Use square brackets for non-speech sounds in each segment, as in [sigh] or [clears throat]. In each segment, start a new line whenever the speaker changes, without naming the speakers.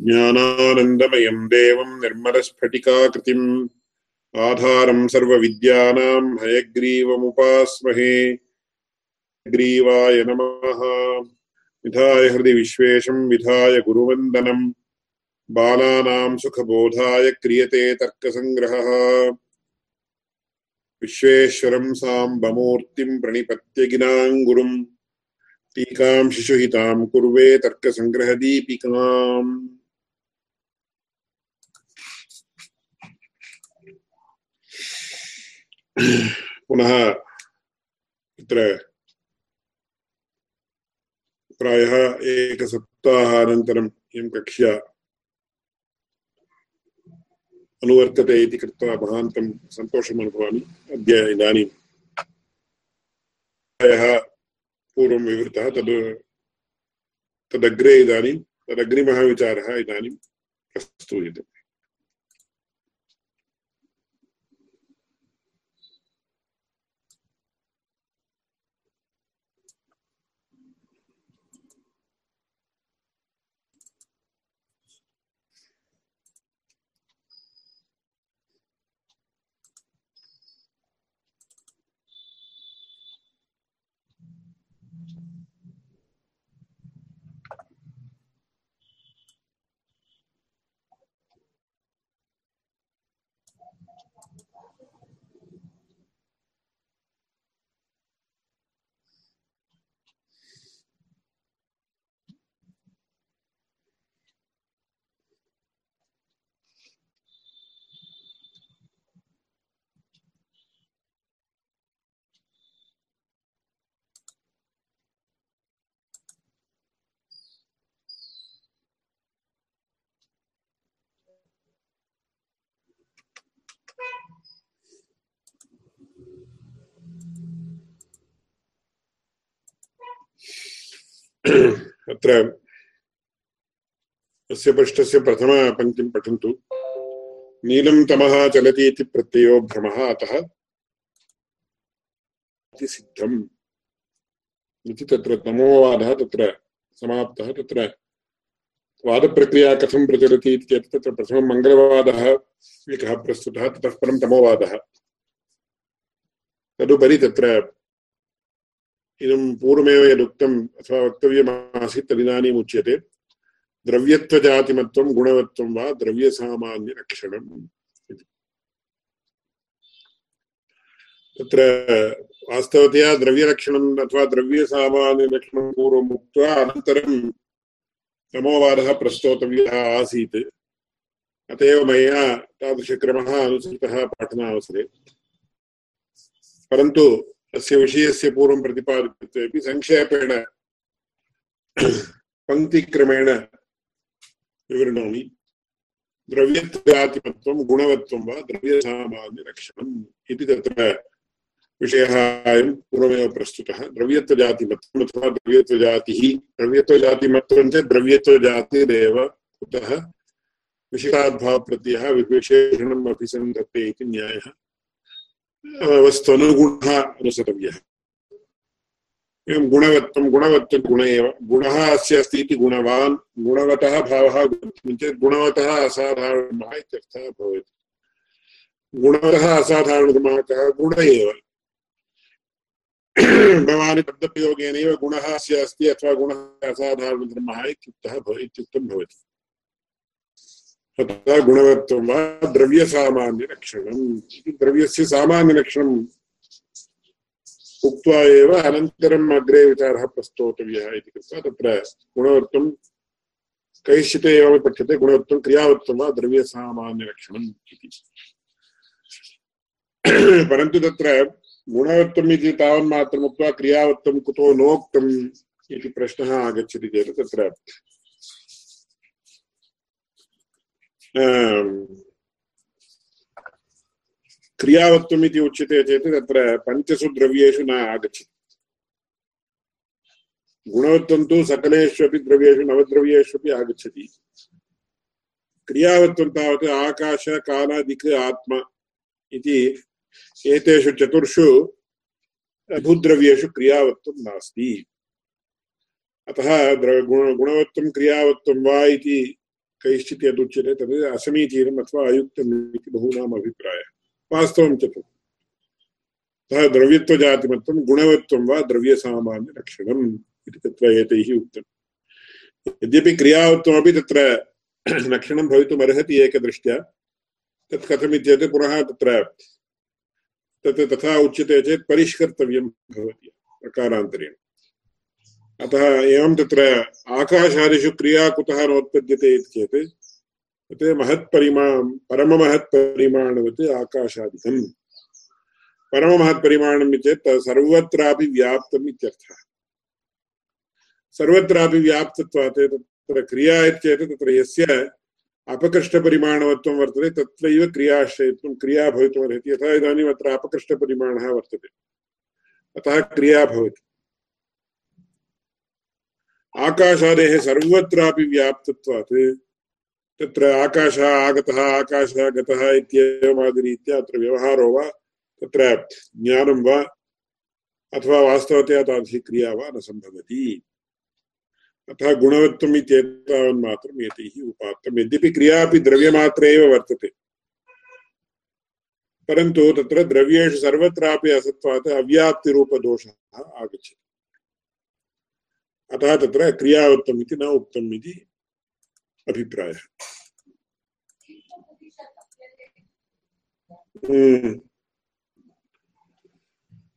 ज्ञानानन्दमयम् देवम् निर्मलस्फटिकाकृतिम् आधारम् सर्वविद्यानाम् हयग्रीवमुपास्महे। ग्रीवाय नमः। विधाय हृदि विश्वेशम् विधाय गुरुवन्दनम् बालानाम् सुखबोधाय क्रियते तर्कसङ्ग्रहः। विश्वेश्वरम् साम्बमूर्तिम् प्रणिपत्य गिनाङ्गुरुम् टीकाम् शिशुहिताम् कुर्वे तर्कसङ्ग्रहदीपिकाम्। पुनः तत्र प्रायः एकसप्ताहानन्तरम् इयं कक्ष्या अनुवर्तते इति कृत्वा महान्तं सन्तोषम् अनुभवामि अद्य इदानीं प्रायः पूर्वं विवृतः तद् तदग्रे इदानीं तदग्रिमः विचारः इदानीं प्रस्तूयते अत्र अस्य पृष्ठस्य प्रथमपङ्क्तिं पठन्तु। नीलं तमः चलति इति प्रत्ययो भ्रमः, अतः सिद्धम्। इति तत्र तमोवादः तत्र समाप्तः, तत्र वादप्रक्रिया कथं प्रचलति इति चेत् तत्र प्रथमं मङ्गलवादः एकः प्रस्तुतः, ततः परं तमोवादः। तदुपरि तत्र इदं पूर्वमेव यदुक्तम् अथवा वक्तव्यमासीत् तदिदानीम् उच्यते। द्रव्यत्वजातिमत्वं, गुणवत्वं वा द्रव्यसामान्यलक्षणम् तत्र वास्तवतया द्रव्यलक्षणम् अथवा द्रव्यसामान्यलक्षणं पूर्वम् उक्त्वा अनन्तरं तमोवादः प्रस्तोतव्यः आसीत्। अत एव मया तादृशक्रमः अनुसृतः पाठनावसरे। परन्तु तस्य विषयस्य पूर्वं प्रतिपादितत्वेपि संक्षेपेण पङ्क्तिक्रमेण विवृणोमि। द्रव्यत्वातिमत्वं गुणवत्वं वा द्रव्यसामान्यलक्षणम् इति तत्र विषयः अयं पूर्वमेव प्रस्तुतः। द्रव्यत्वजातिमत्वम् अथवा द्रव्यत्वजातिः, द्रव्यत्वजातिमत्वं चेत् द्रव्यत्वजातिरेव कुतः विशिष्टाद्भावप्रत्ययः विशेषणम् अभिसन्धत्ते इति न्यायः। वस्त्वनुगुणः अनुसरव्यः एवं गुणवत्तगुण एव गुणः अस्य अस्ति इति गुणवान्, गुणवतः भावः चेत् गुणवतः असाधारणः इत्यर्थः गुणवतः असाधारणतमः कः गुण एव। भवान् शब्दप्रयोगेनैव गुणः अस्य अस्ति अथवा गुणः असाधारणधर्मः इत्युक्तः इत्युक्तं भवति। तथा गुणवत्वं वा द्रव्यसामान्यलक्षणम् इति द्रव्यस्य सामान्यलक्षणम् उक्त्वा एव अनन्तरम् अग्रे विचारः प्रस्तोतव्यः इति कृत्वा तत्र गुणवत्वं कैश्चित् एव पठ्यते गुणवत्वं क्रियावत्वं वा द्रव्यसामान्यलक्षणम् इति। परन्तु तत्र गुणवत्वम् इति तावन्मात्रम् उक्त्वा क्रियावत्वं कुतो नोक्तम् इति प्रश्नः आगच्छति चेत् तत्र क्रियावत्वम् इति उच्यते चेत् तत्र पञ्चसु द्रव्येषु न आगच्छति। गुणवत्वं तु सकलेषु अपि द्रव्येषु, नवद्रव्येषु अपि आगच्छति। क्रियावत्वं तावत् आकाश कालादिक् आत्मा इति एतेषु चतुर्षु भूद्रव्येषु क्रियावत्वं नास्ति। अतः गुणवत्वं क्रियावत्वं वा इति कैश्चित् यदुच्यते तद् असमीचीनम् अथवा अयुक्तम् इति बहूनाम् अभिप्रायः। वास्तवं च तत् अतः द्रव्यत्वजातिमत्वं, गुणवत्वं वा द्रव्यसामान्यलक्षणम् इति तत्र एतैः उक्तम् यद्यपि क्रियावत्वमपि तत्र [clears throat] लक्षणं भवितुम् अर्हति एकदृष्ट्या, तत् कथमित्येतत् पुनः तत्र, तत् तथा उच्यते चेत् परिष्कर्तव्यं भवति। प्रकारान्तरेण। अतः एवं तत्र आकाशादिषु क्रिया कुतः नोत्पद्यते इति चेत् तत् महत्परिमा परममहत्परिमाणवत् आकाशादिकम्। परममहत्परिमाणम् चेत् सर्वत्रापि व्याप्तम् इत्यर्थः। सर्वत्रापि व्याप्तत्वात् तत्र क्रिया इत्येतत् तत्र यस्य अपकृष्टपरिमाणवत्वं वर्तते, तत्रैव क्रियाश्रयत्वं, क्रिया भवितुमर्हति। यथा इदानीम् अत्र अपकृष्टपरिमाणः वर्तते। अतः क्रिया भवति। आकाशादेः सर्वत्रापि व्याप्तत्वात्। तत्र आकाशः आगतः, आकाशः गतः इत्येवमादिरीत्या अत्र व्यवहारो वा, तत्र ज्ञानं वा, अथवा वास्तवतया तादृशी क्रिया वा न सम्भवति। अतः गुणवत्वम् इत्येतावन्मात्रम् एतैः उपात्तम्। यद्यपि क्रिया अपि द्रव्यमात्रे एव वर्तते। परन्तु तत्र द्रव्येषु सर्वत्रापि असत्त्वात्, अव्याप्तिरूपदोषः आगच्छति अतः तत्र क्रियावत्तम् इति न उक्तम् इति अभिप्रायः।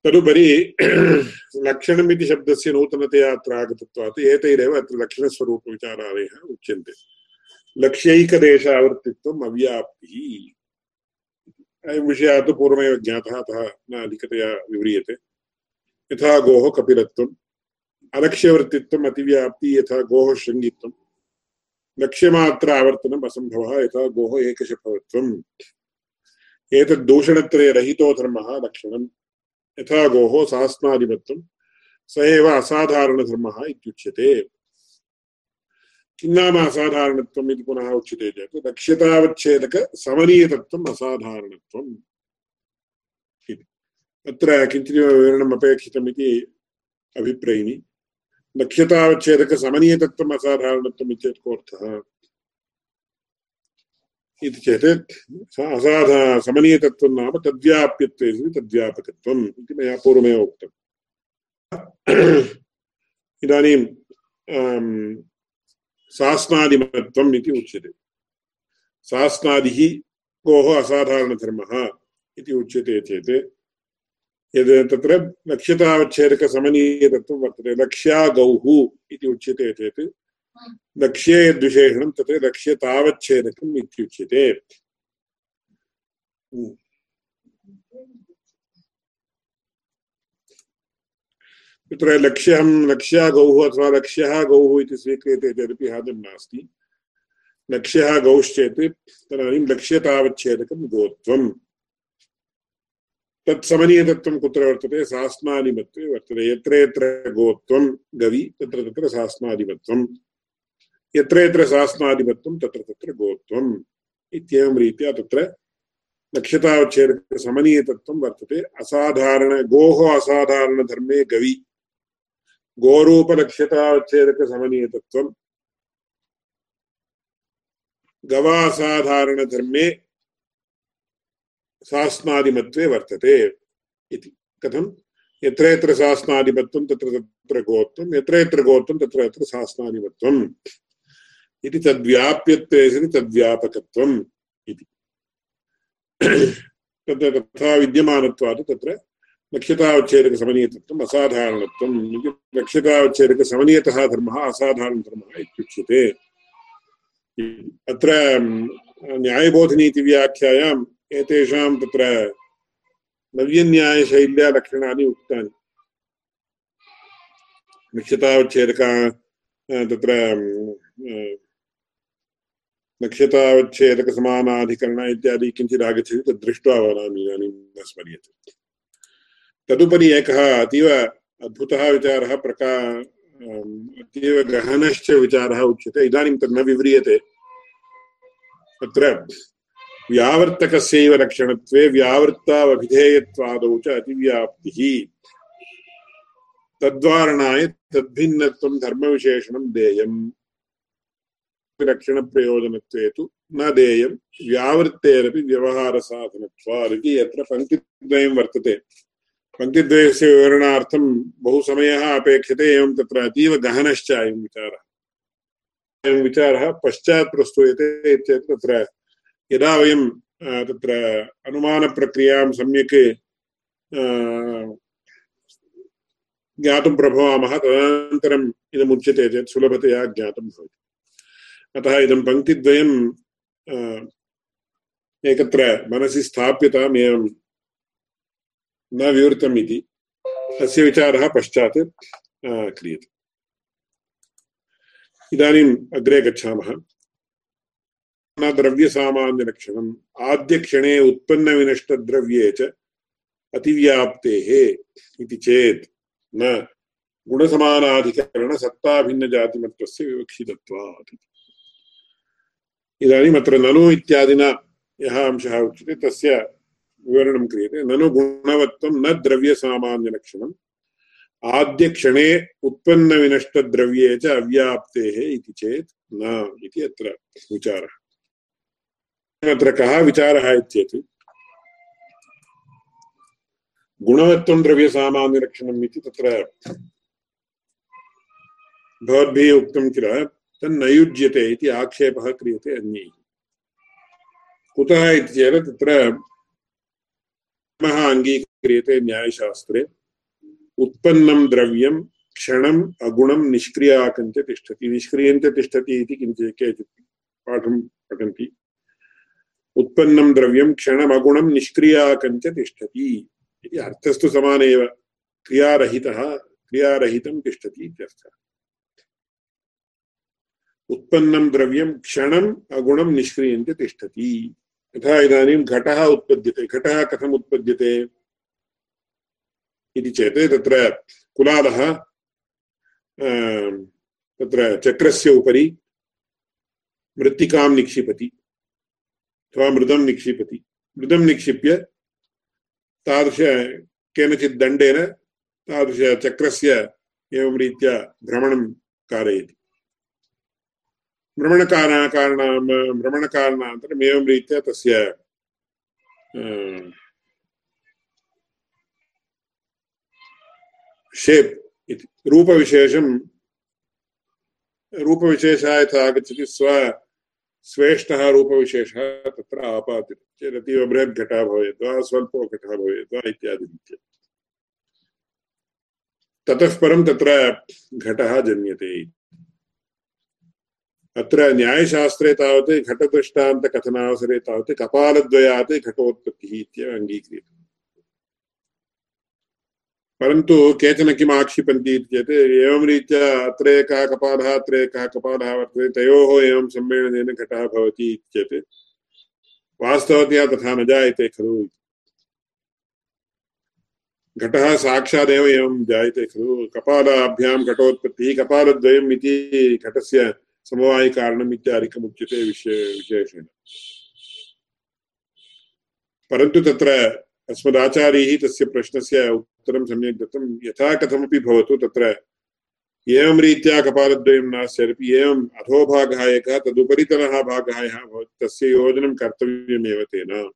तदुपरि लक्षणमिति शब्दस्य नूतनतया अत्र आगतत्वात् एतैरेव अत्र लक्षणस्वरूपविचारादयः उच्यन्ते लक्ष्यैकदेशावर्तित्वम् अव्याप्तिः अयं विषयः तु पूर्वमेव ज्ञातः अतः न अधिकतया विव्रियते यथा गोः कपिलत्वम् अलक्ष्यवर्तित्वम् अतिव्याप्ति यथा गोः शृङ्गित्वम् लक्ष्यमात्र आवर्तनम् असम्भवः यथा गोः एकशफवत्वम् एतद्दूषणत्रयरहितो धर्मः लक्षणम् यथा गोः सास्नादिमत्वं स एव असाधारणधर्मः इत्युच्यते किं नाम असाधारणत्वम् इति पुनः उच्यते चेत् दक्ष्यतावच्छेदकसमनीयतत्वम् असाधारणत्वम् इति अत्र किञ्चिदेव विवरणम् अभिप्रैमि दक्ष्यतावच्छेदकसमनीयतत्वम् असाधारणत्वम् इत्येतत् कोऽर्थः इति चेत् असाधा नाम तद्व्याप्यत्वे तद्व्यापकत्वम् इति मया पूर्वमेव उक्तम्। इदानीं सास्नादिमत्वम् इति उच्यते। सास्नादिः गोः असाधारणधर्मः इति उच्यते चेत् यद् तत्र लक्ष्यतावच्छेदकसमनीयतत्वं वर्तते। लक्ष्या गौः इति उच्यते चेत्, लक्ष्ये यद्विशेषणं तत् लक्ष्यतावच्छेदकम् इत्युच्यते तत्र लक्ष्यं लक्ष्या गौः अथवा लक्ष्यः गौः इति स्वीक्रियते चेदपि हादं नास्ति। लक्ष्यः गौश्चेत्, तदानीं लक्ष्यतावच्छेदकं गोत्वम्। तत्समनीयतत्त्वं कुत्र वर्तते? सास्नादिमत्वे वर्तते। यत्र यत्र गोत्वं गवि, तत्र तत्र सास्नादिमत्वम् यत्र यत्र शासनाधिपत्यं तत्र तत्र गोत्वम् इत्येवं रीत्या तत्र नक्षतावच्छेदकसमनीयतत्वं वर्तते। असाधारण, गोः असाधारणधर्मे गवि। गोरूपलक्ष्यतावच्छेदकसमनीयतत्वं गवासाधारणधर्मे शासनादिमत्वे वर्तते इति। कथं यत्र यत्र शासनाधिपत्यं तत्र तत्र गोत्वं यत्र यत्र गोत्वं, तत्र तत्र शासनाधिपत्यम् इति तद्व्याप्यत्वे सति तद्व्यापकत्वम् इति। तत्र तथा विद्यमानत्वात् तत्र लक्ष्यतावच्छेदकसमनीयतत्वम् असाधारणत्वम् इति। लक्ष्यतावच्छेदकसमनीयतः धर्मः असाधारणधर्मः इत्युच्यते। अत्र एतेषां तत्र नव्यन्यायशैल्या लक्षणानि उक्तानि तत्र नक्षतावच्छेदकसमानाधिकरण इत्यादि किञ्चित् आगच्छति, तद् दृष्ट्वा वदामि, इदानीं न स्मर्यते। तदुपरि एकः अतीव अद्भुतः विचारः, प्रका अतीव गहनश्च विचारः उच्यते। इदानीं तद् विव्रियते। तत्र व्यावर्तकस्यैव लक्षणत्वे व्यावृत्तावभिधेयत्वादौ च अतिव्याप्तिः। तद्वारणाय तद्भिन्नत्वं धर्मविशेषणं देयम्। लक्षणप्रयोजनत्वे तु न देयं व्यावृत्तेरपि व्यवहारसाधनत्वात् इति यत्र पङ्क्तिद्वयं वर्तते। पङ्क्तिद्वयस्य विवरणार्थं बहु समयः अपेक्षते, एवं तत्र अतीव गहनश्च अयं विचारः। अयं विचारः पश्चात् प्रस्तूयते यदा वयं तत्र अनुमानप्रक्रियाँ सम्यक् ज्ञातुं प्रभवामः तदनन्तरम् इदमुच्यते चेत् सुलभतया ज्ञातं भवति। अतः इदं पङ्क्तिद्वयं एकत्र मनसि स्थाप्यताम् एवं न विवृतम् इति, तस्य विचारः पश्चात् क्रियते। इदानीम् अग्रे गच्छामः। न द्रव्यसामान्यलक्षणम् आद्यक्षणे उत्पन्नविनष्टद्रव्ये च अतिव्याप्तेः इति चेत् न गुणसमानाधिकरणसत्ताभिन्नजातिमत्वस्य विवक्षितत्वात् इदानीम् अत्र ननु इत्यादिना यः अंशः उच्यते तस्य विवरणं क्रियते ननु गुणवत्वं न द्रव्यसामान्यलक्षणम् आद्यक्षणे उत्पन्नविनष्टद्रव्ये च अव्याप्तेः इति चेत् न इति अत्र अत्र कः विचारः इत्येत् गुणवत्वं द्रव्यसामान्यलक्षणम् इति तत्र भवद्भिः उक्तं किल? तन्न इति आक्षेपः क्रियते अन्यैः। कुतः इति चेत् तत्र अङ्गीक्रियते न्यायशास्त्रे। उत्पन्नं द्रव्यं, क्षणम्, अगुणं निष्क्रियाकञ्च तिष्ठति। निष्क्रियञ्च तिष्ठति इति किञ्चित् केचित् पाठं पठन्ति। उत्पन्नं द्रव्यं क्षणमगुणं निष्क्रियाकञ्च तिष्ठति इति अर्थस्तु समान एव क्रियारहितः, क्रियारहितं तिष्ठति इत्यर्थः उत्पन्नं द्रव्यं क्षणम् अगुणं निष्क्रियन्ते तिष्ठति। यथा इदानीं घटः उत्पद्यते, घटः कथम् उत्पद्यते इति चेत् तत्र तत्र चक्रस्य उपरि मृत्तिकां निक्षिपति। अथवा मृदं निक्षिपति। मृदं निक्षिप्य तादृश केनचित् दण्डेन तादृशचक्रस्य एवं रीत्या भ्रमणं कारयति। भ्रमणकारण भ्रमणकारणानन्तरम् एवं रीत्या तस्य शेप् इति। रूपविशेषं रूपविशेषः यथा आगच्छति स्व स्वेष्टः रूपविशेषः तत्र आपाद्यते चेत् अतीव बृहत् घटः भवेत् वा स्वल्पो घटः भवेत् वा इत्यादिरीत्या ततः परं तत्र घटः जन्यते। अत्र न्यायशास्त्रे तावत् घटदृष्टान्तकथनावसरे तावत् कपालद्वयात् घटोत्पत्तिः इत्येव अङ्गीक्रियते। परन्तु केचन किम् आक्षिपन्ति चेत्, एवं रीत्या अत्र एकः कपालः अत्र एकः कपालः वर्तते, तयोः एवं सम्मेलनेन घटः भवति चेत्, वास्तवतया तथा न जायते खलु घटः साक्षादेव एवं जायते खलु। कपालाभ्यां घटोत्पत्तिः, कपालद्वयम् इति घटस्य समवायिकारणम् इत्यादिकमुच्यते विशे विशेषेण। परन्तु तत्र अस्मदाचार्यैः तस्य प्रश्नस्य उत्तरं सम्यक् दत्तं। यथा कथमपि भवतु तत्र, एवं रीत्या कपालद्वयं नास्ति एवम् अधोभागः एकः तदुपरितनः भागः यः भवति, तस्य योजनं कर्तव्यमेव तेन।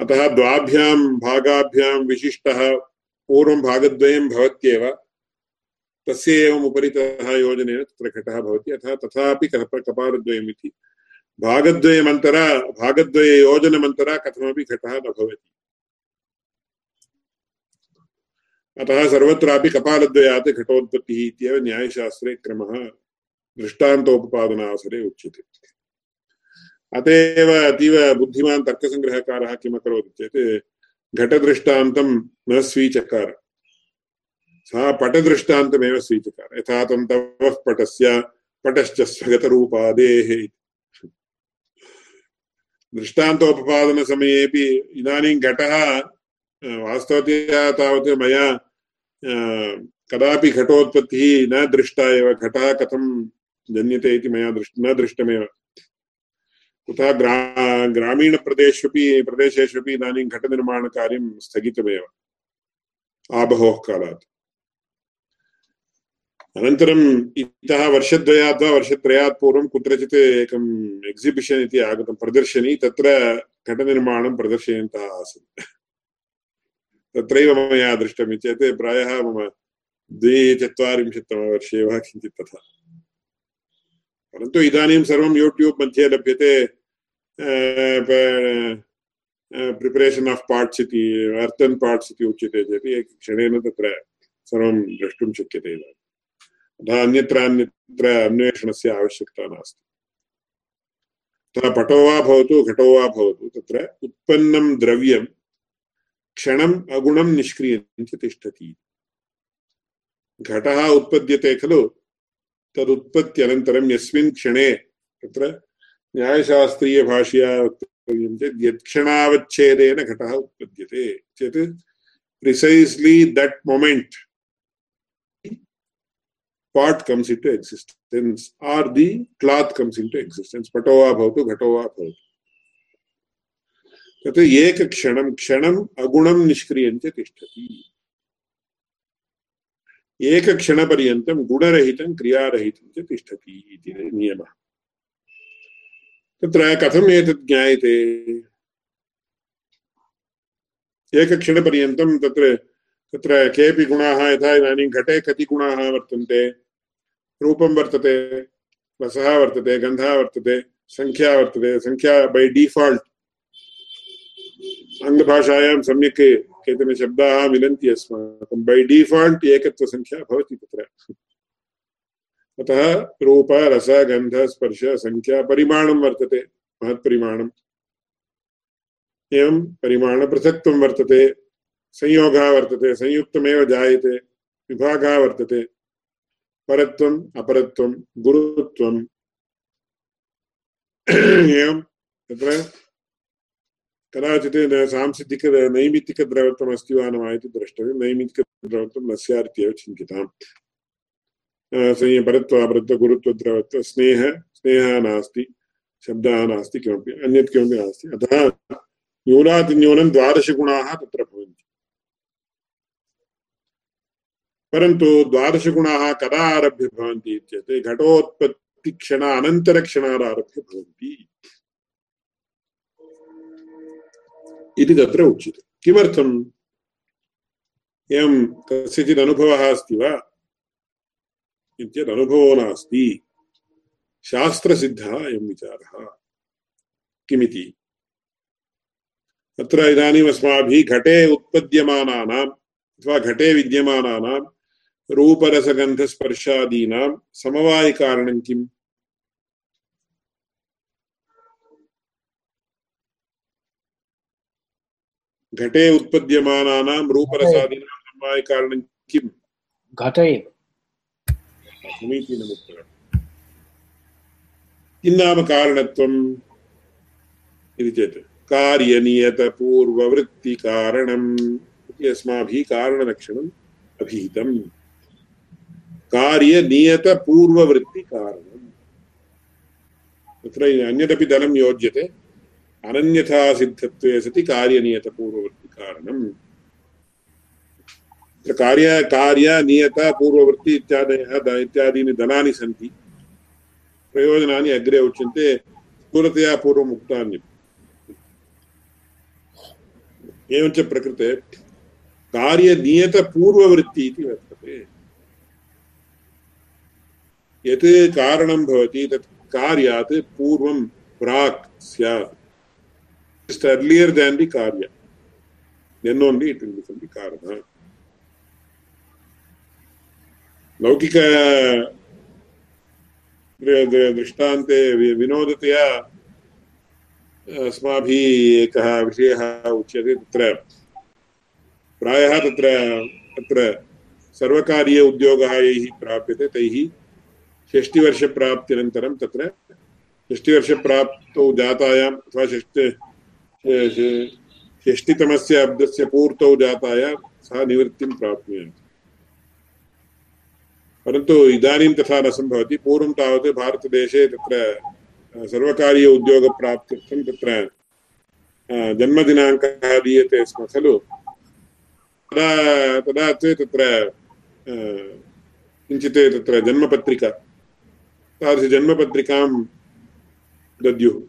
अतः द्वाभ्यां भागाभ्यां विशिष्टः, पूर्वं भागद्वयं भवत्येव, तस्य एवम् उपरितः योजनेन तत्र घटः भवति। अतः तथापि कपालद्वयम् इति। भागद्वयमन्तरा भागद्वययोजनमन्तरा कथमपि घटः न भवति। अतः सर्वत्रापि कपालद्वयात् घटोत्पत्तिः इत्येव न्यायशास्त्रे क्रमः दृष्टान्तोपपादनावसरे उच्यते। अत एव अतीव बुद्धिमान् तर्कसङ्ग्रहकारः किमकरोत् चेत् घटदृष्टान्तं न स्वीचकार। सः पटदृष्टान्तमेव स्वीचकार। यथा तन्तवः पटस्य, पटश्च स्वगतरूपादेः दृष्टान्तोपपादनसमयेपि इदानीं घटः वास्तवतया तावत् मया कदापि घटोत्पत्तिः न दृष्टा एव, घटः कथं जन्यते इति मया दृष्ट न दृष्टमेव। कुतः ग्रा, ग्रामीणप्रदेशेष्वपि, प्रदेशेष्वपि इदानीं घटनिर्माणकार्यं स्थगितमेव। आबहोः कालात्। अनन्तरम् इतः वर्षद्वयात् वा वर्षत्रयात् पूर्वं कुत्रचित् एकम् एक्सिबिशन् इति आगतं, प्रदर्शनी, तत्र घटनिर्माणं प्रदर्शयन्तः आसन्। तत्रैव मया दृष्टम् चेत् प्रायः मम द्विचत्वारिंशत्तमवर्षे वा किञ्चित् तथा। परन्तु इदानीं सर्वं यूट्यूब् मध्ये लभ्यते प्रिपरेशन् आफ् पार्ट्स् इति अर्थन् पार्ट्स् इति उच्यते चेत् क्षणेन तत्र सर्वं द्रष्टुं शक्यते इदानीम् अतः अन्यत्र अन्यत्र अन्वेषणस्य आवश्यकता नास्ति अतः पटो वा भवतु, घटो वा भवतु, तत्र उत्पन्नं द्रव्यं, क्षणम् अगुणं निष्क्रियं च तिष्ठति। घटः उत्पद्यते खलु, तदुत्पत्त्यनन्तरं यस्मिन् क्षणे तत्र न्यायशास्त्रीयभाषया वक्तव्यं चेत् यत्क्षणावच्छेदेन घटः उत्पद्यते। चेत् precisely that moment pot comes into existence or the cloth comes into existence. Pato va bhavatu ghato va bhavatu तत् एकक्षणं क्षणम् अगुणं निष्क्रियं च तिष्ठति एकक्षणपर्यन्तं गुणरहितं, क्रियारहितं च तिष्ठति इति नियमः। तत्र कथम् एतत् ज्ञायते? एकक्षणपर्यन्तं तत्र तत्र केऽपि गुणाः, यथा इदानीं घटे कति गुणाः वर्तन्ते? रूपं वर्तते रसः वर्तते गन्धः वर्तते संख्या वर्तते सङ्ख्या बै डिफाल्ट् आङ्ग्लभाषायां सम्यक् केचन शब्दाः मिलन्ति अस्माकं बै डिफाल्ट् एकत्वसङ्ख्या भवति तत्र अतः रूप रस गन्ध स्पर्श सङ्ख्या परिमाणं वर्तते महत्परिमाणम् एवं परिमाणपृथक्त्वं वर्तते संयोगः वर्तते संयुक्तमेव जायते विभागः वर्तते परत्वम् अपरत्वं गुरुत्वम् एवं तत्र कदाचित् सांसिद्धिक अस्ति वा न वा इति द्रष्टव्यं। नैमित्तिकद्रवत्वं न स्यात् इत्येव चिन्तिताम्। परत्व, अपरत्व गुरुत्वद्रवत्व स्नेह, स्नेहः नास्ति, शब्दः नास्ति, किमपि अन्यत् किमपि नास्ति। अतः न्यूनातिन्यूनं द्वादशगुणाः तत्र भवन्ति परन्तु द्वादशगुणाः कदा आरभ्य भवन्ति इत्येते घटोत्पत्तिक्षण अनन्तरक्षणादारभ्य भवन्ति। इति तत्र उच्यते। किमर्थम्? एवं कस्यचित् अनुभवः अस्ति वा? इत्येतत् नास्ति। शास्त्रसिद्धः अयं विचारः। किमिति? तत्र इदानीम् अस्माभिः घटे उत्पद्यमानानाम् अथवा घटे विद्यमानानां रूपरसगन्धस्पर्शादीनां समवायिकारणं किम्? घटे उत्पद्यमानानां रूपरसादीनां समवायिकारणं किम्?
घट। एव
समीचीनमुत्तरम् किं नाम कारणत्वम्? इति चेत्। कार्यनियतपूर्ववृत्तिकारणम्। इति अस्माभिः कारणलक्षणम् अभिहितम्। कार्यनियतपूर्ववृत्तिकारणम् तत्र अन्यदपि दलं योज्यते। अनन्यथा सिद्धत्वे सति कार्यनियतपूर्ववृत्तिकारणम् कार्य कार्य नियत पूर्ववृत्ति इत्यादयः इत्यादीनि दलानि सन्ति। प्रयोजनानि अग्रे उच्यन्ते। स्थूलतया पूर्वम् उक्तानि एवञ्च प्रकृते कार्यनियतपूर्ववृत्ति इति वर्तते यत् कारणं भवति, तत् कार्यात् पूर्वं प्राक् स्यात्। Just earlier than the karya then only it will become the karana लौकिक दृष्टान्ते विनोदतया, अस्माभिः एकः विषयः उच्यते तत्र। प्रायः तत्र अत्र सर्वकारीय उद्योगः यैः प्राप्यते तैः। षष्टिवर्षप्राप्त्यनन्तरं तत्र षष्टिवर्षप्राप्तौ जातायाम् अथवा षष्ट षष्टितमस्य अब्दस्य पूर्तौ जातायां सः निवृत्तिं प्राप्नुयात्। परन्तु इदानीं तथा न सम्भवति। पूर्वं तावत् भारतदेशे तत्र सर्वकारीय उद्योगप्राप्त्यर्थं तत्र जन्मदिनाङ्कः दीयते स्म, खलु? तदा तदा तत्र किञ्चित् तत्र जन्मपत्रिका तादृशजन्मपत्रिकां दद्युः।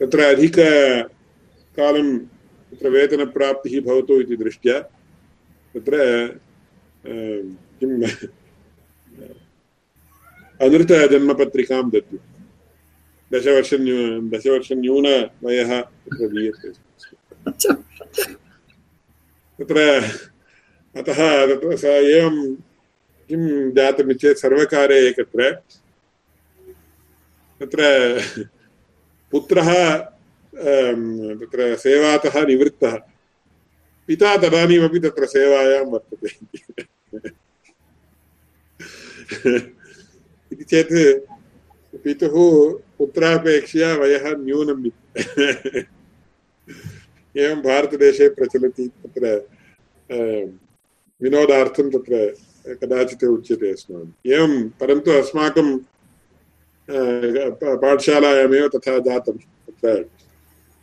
तत्र अधिककालं तत्र वेतनप्राप्तिः भवतु इति दृष्ट्या तत्र किम् अनृतजन्मपत्रिकां दद्युः। दशवर्षं दशवर्षं न्यूनवयः तत्र दीयते। तत्र, अतः, तत्र स एवं किं जातमिति चेत् सर्वकारे एकत्र। तत्र पुत्रः तत्र सेवातः निवृत्तः। पिता तदानीमपि तत्र सेवायां वर्तते। इति चेत् पितुः पुत्रापेक्षया वयः न्यूनम् इति। एवं भारतदेशे प्रचलति तत्र विनोदार्थं तत्र कदाचित् उच्यते अस्माभिः एवं, परन्तु अस्माकं पाठशालायामेव तथा जातं। तत्र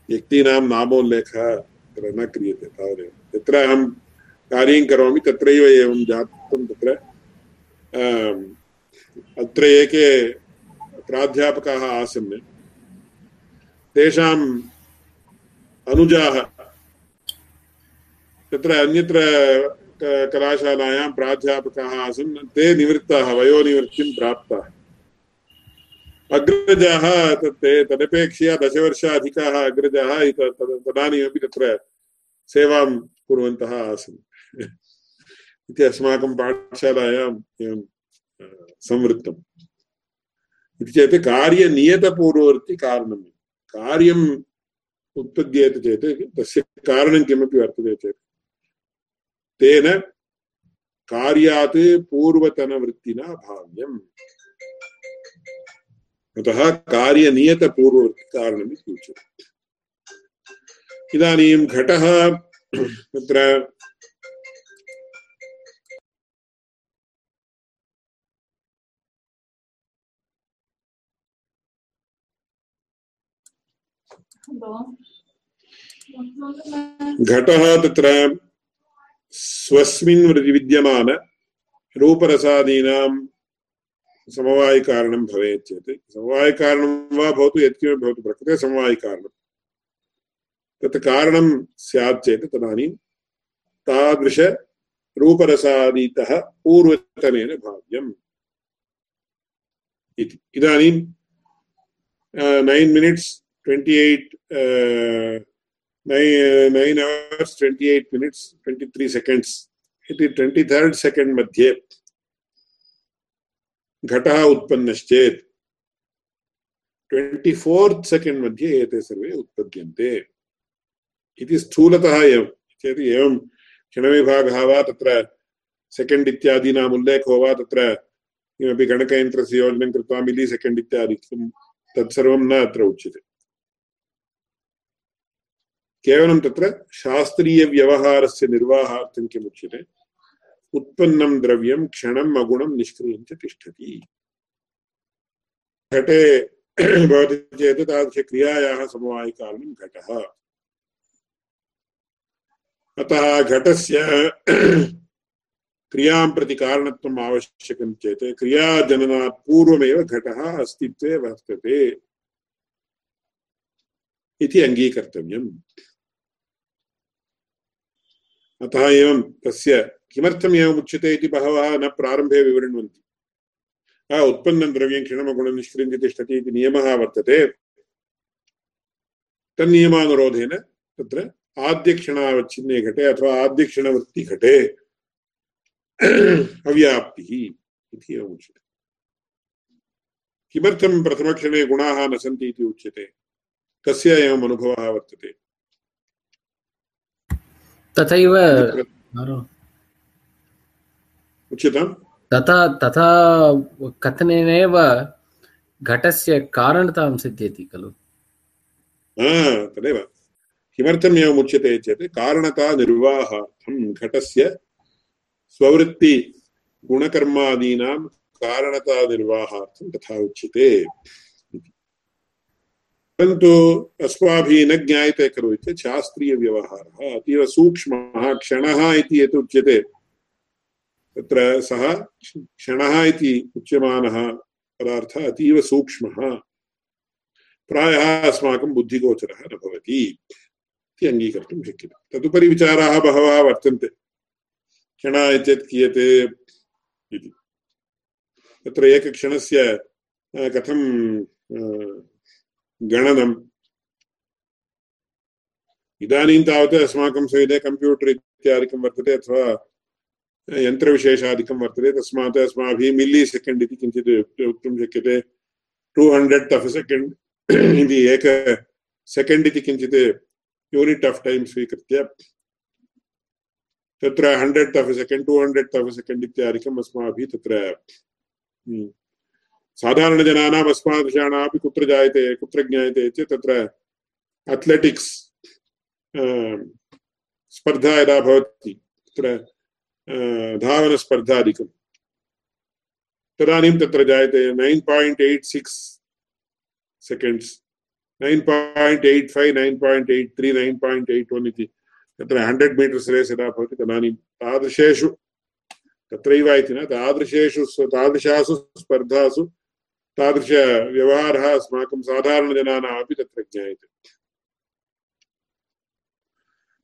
व्यक्तीनां नामोल्लेखः तत्र न क्रियते तावदेव। यत्र अहं कार्यं करोमि, तत्रैव एवं जातं तत्र। अत्र एके प्राध्यापकाः आसन्। तेषाम् अनुजाः। तत्र अन्यत्र कलाशालायां प्राध्यापकाः आसन्, ते निवृत्ताः, वयोनिवृत्तिं प्राप्ताः। अग्रजाः तत् तदपेक्षया दशवर्षाधिकाः अग्रजाः तदानीमपि तत्र सेवां कुर्वन्तः आसन्। इति अस्माकं पाठशालायाम् एवं संवृत्तम्। इति चेत् कार्यनियतपूर्ववर्ति कारणं कार्यम् उत्पद्येत चेत् तस्य कारणं किमपि वर्तते चेत्। तेन कार्यात् पूर्वतनवृत्तिना भाव्यम्। अतः कार्यनियतपूर्ववर्ति कारणमिति उच्यते। इदानीं घटः [clears throat] तत्र घटः तत्र स्वस्मिन् विद्यमान रूपरसादीनां समवायिकारणं भवेत् चेत्। समवायिकारणं वा भवतु, यत्किमपि भवतु, प्रकृते समवायिकारणं। तत् कारणं स्यात् चेत् तदानीं तादृशरूपरसादीतः पूर्वतनेन भाव्यम् इति। इदानीं nine minutes twenty eight nine hours twenty eight minutes twenty three seconds इति ट्वेण्टि थर्ड् सेकेण्ड् मध्ये घटः उत्पन्नश्चेत्। ट्वेण्टि फोर्त् सेकेण्ड् मध्ये एते सर्वे उत्पद्यन्ते। इति स्थूलतः एवं। चेत् एवं क्षणविभागः वा तत्र सेकेण्ड् इत्यादीनाम् उल्लेखो वा तत्र किमपि गणकयन्त्रस्य योजनं कृत्वा मिलि सेकेण्ड् इत्यादि तत्सर्वं न अत्र उच्यते। केवलं तत्र शास्त्रीयव्यवहारस्य निर्वाहार्थं किमुच्यते? उत्पन्नं द्रव्यं, क्षणम्, अगुणं, निष्क्रियं च तिष्ठति। घटे [clears throat] भवति चेत् तादृशक्रियायाः समवायिकारणं घटः। अतः घटस्य [clears throat] क्रियाँ प्रति कारणत्वम् आवश्यकं चेत् क्रियाजननात् पूर्वमेव घटः अस्तित्वे वर्तते। इति अङ्गीकर्तव्यम्। अतः एवं तस्य किमर्थम् एवम् उच्यते इति बहवः न प्रारम्भे विवृण्वन्ति। उत्पन्नं द्रव्यं क्षणमगुणं निष्क्रियन्ति तिष्ठति इति नियमः वर्तते। तन्नियमानुरोधेन तत्र आद्यक्षणावच्छिन्ने घटे अथवा आद्यक्षणवृत्तिघटे अव्याप्तिः इति एवम् उच्यते। किमर्थं प्रथमक्षणे गुणाः न सन्ति इति उच्यते? कस्य एवम् अनुभवः वर्तते।
तथैव
उच्यताम्?
तथा तथा कथनेनैव घटस्य कारणतां सिद्ध्यति खलु?
तदेव। किमर्थम् एवम् उच्यते चेत् कारणता निर्वाहार्थं घटस्य स्ववृत्ति गुणकर्मादीनां कारणता निर्वाहार्थं तथा उच्यते। परन्तु अस्माभिः न ज्ञायते खलु इति शास्त्रीयव्यवहारः, अतीव सूक्ष्मः क्षणः इति यत् उच्यते, तत्र सः क्षणः इति उच्यमानः पदार्थः अतीव सूक्ष्मः। प्रायः अस्माकं बुद्धिगोचरः न भवति इति अङ्गीकर्तुं शक्यते। तदुपरि विचाराः बहवः वर्तन्ते। क्षण चेत् कियते इति। तत्र एकक्षणस्य कथं गणनम् इदानीं तावत् अस्माकं सविधे कम्प्यूटर् इत्यादिकं वर्तते अथवा यन्त्रविशेषादिकं वर्तते, तस्मात् अस्माभिः मिल्लि सेकेण्ड् इति किञ्चित् वक्तुं शक्यते। टु हण्ड्रेड् आफ् सेकेण्ड् इति एक सेकेण्ड् इति किञ्चित् यूनिट् आफ् टैम् स्वीकृत्य। तत्र hundred of second two hundred of second इत्यादिकम् अस्माभिः तत्र साधारणजनानाम् अस्मादृशाणामपि कुत्र जायते, कुत्र ज्ञायते चेत् तत्र अथ्लेटिक्स् स्पर्धा यदा भवति, तत्र धावनस्पर्धादिकं। तदानीं तत्र जायते nine point eight six seconds, nine point eight five, nine point eight three nine point eight one इति। तत्र हण्ड्रेड् मीटर्स् रेस् यदा भवति, तदानीं तादृशेषु, तत्रैव इति न, तादृशेषु तादृशासु स्पर्धासु तादृशव्यवहारः व्यवहार अस्माक साधारण तत्र ज्ञायते।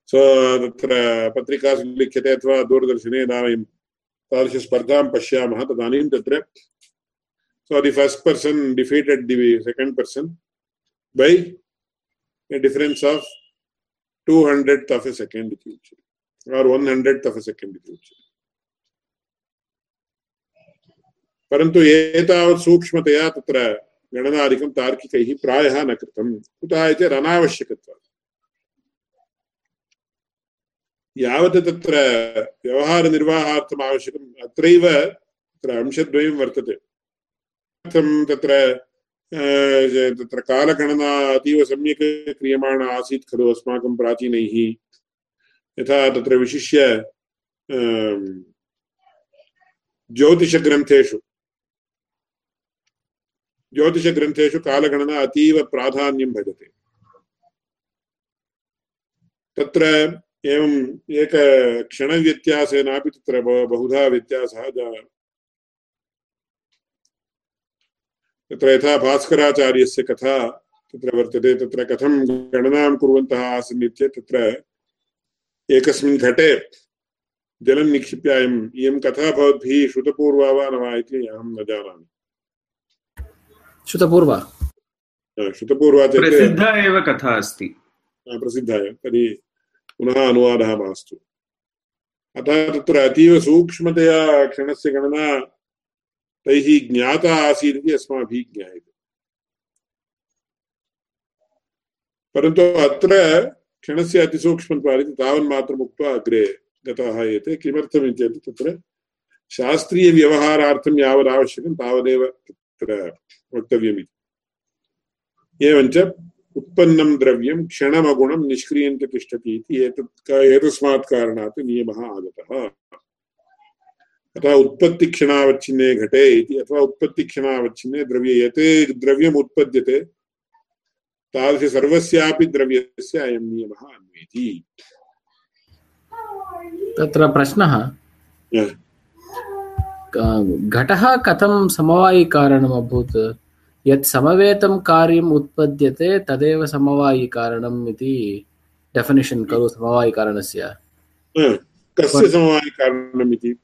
सो तत्र पत्रिकासु लिख्यते अथवा दूरदर्शने इदानीं पशा पश्यामः, तदानीं तत्र। So the first person defeated the second person by difference of two hundred of a second or one hundred of a second परन्तु एतावत् सूक्ष्मतया तत्र गणनादिकं तार्किकैः प्रायः न कृतं कुतः इति अनावश्यकत्वात् यावत् तत्र व्यवहारनिर्वाहार्थम् आवश्यकम्, अत्रैव तत्र अंशद्वयं वर्तते। तत्र तत्र कालगणना अतीव सम्यक् क्रियमाणा आसीत् खलु अस्माकं प्राचीनैः। यथा तत्र विशिष्य ज्योतिषग्रन्थेषु ज्योतिषग्रन्थेषु कालगणना अतीव प्राधान्यं भजते। तत्र एवम् एकक्षणव्यत्यासेनापि तत्र बहुधा व्यत्यासः तत्र यथा भास्कराचार्यस्य कथा तत्र वर्तते, तत्र कथं गणनां कुर्वन्तः आसन् इत्येतत् तत्र एकस्मिन् घटे जलं निक्षिप्य अयम् इयं कथा भवद्भिः श्रुतपूर्वा वा न वा इति अहं न जानामि।
श्रुतपूर्वा।
श्रुतपूर्वा
प्रसिद्धा एव कथा अस्ति।
प्रसिद्धा एव तर्हि पुनः अनुवादः मास्तु। अतः तत्र अतीव सूक्ष्मतया क्षणस्य गणना तैः ज्ञाता आसीत् इति अस्माभिः ज्ञायते। परन्तु अत्र क्षणस्य अतिसूक्ष्मत्वात् इति तावन्मात्रम् उक्त्वा अग्रे गताः एते किमर्थमिति चेत् तत्र शास्त्रीयव्यवहारार्थं यावदावश्यकं तावदेव तत्र वक्तव्यमिति। एवञ्च उत्पन्नं द्रव्यं क्षणमगुणं निष्क्रियञ्च तिष्ठति इति एतत् एतस्मात् कारणात् नियमः आगतः। अथवा उत्पत्तिक्षणावच्छिन्ने घटे इति अथवा उत्पत्तिक्षणावच्छिन्ने द्रव्ये यत् द्रव्यम् उत्पद्यते तादृश सर्वस्यापि द्रव्यस्य अयं नियमः अन्वेति।
तत्र प्रश्नः? घटः कथं समवायिकारणम् अभूत् यत् समवेतं कार्यम् उत्पद्यते तदेव समवायिकारणम् इति डेफिनिशन् खलु समवायिकारणस्य
कस्य समवायिकारणम् इति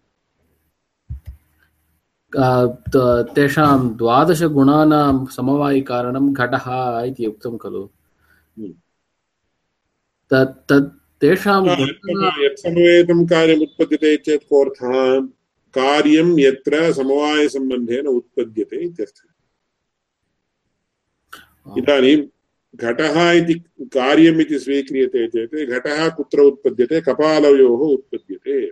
तेषां द्वादशगुणानां समवायिकारणं घटः इति उक्तं खलु हम्म। तत् तत् तेषां
यत् समवेतं कार्यम् उत्पद्यते चेत् कोऽर्थः कार्यं यत्र समवायसम्बन्धेन उत्पद्यते इत्यर्थः। इदानीं घटः इति कार्यम् इति स्वीक्रियते चेत् घटः कुत्र उत्पद्यते? कपालयोः उत्पद्यते।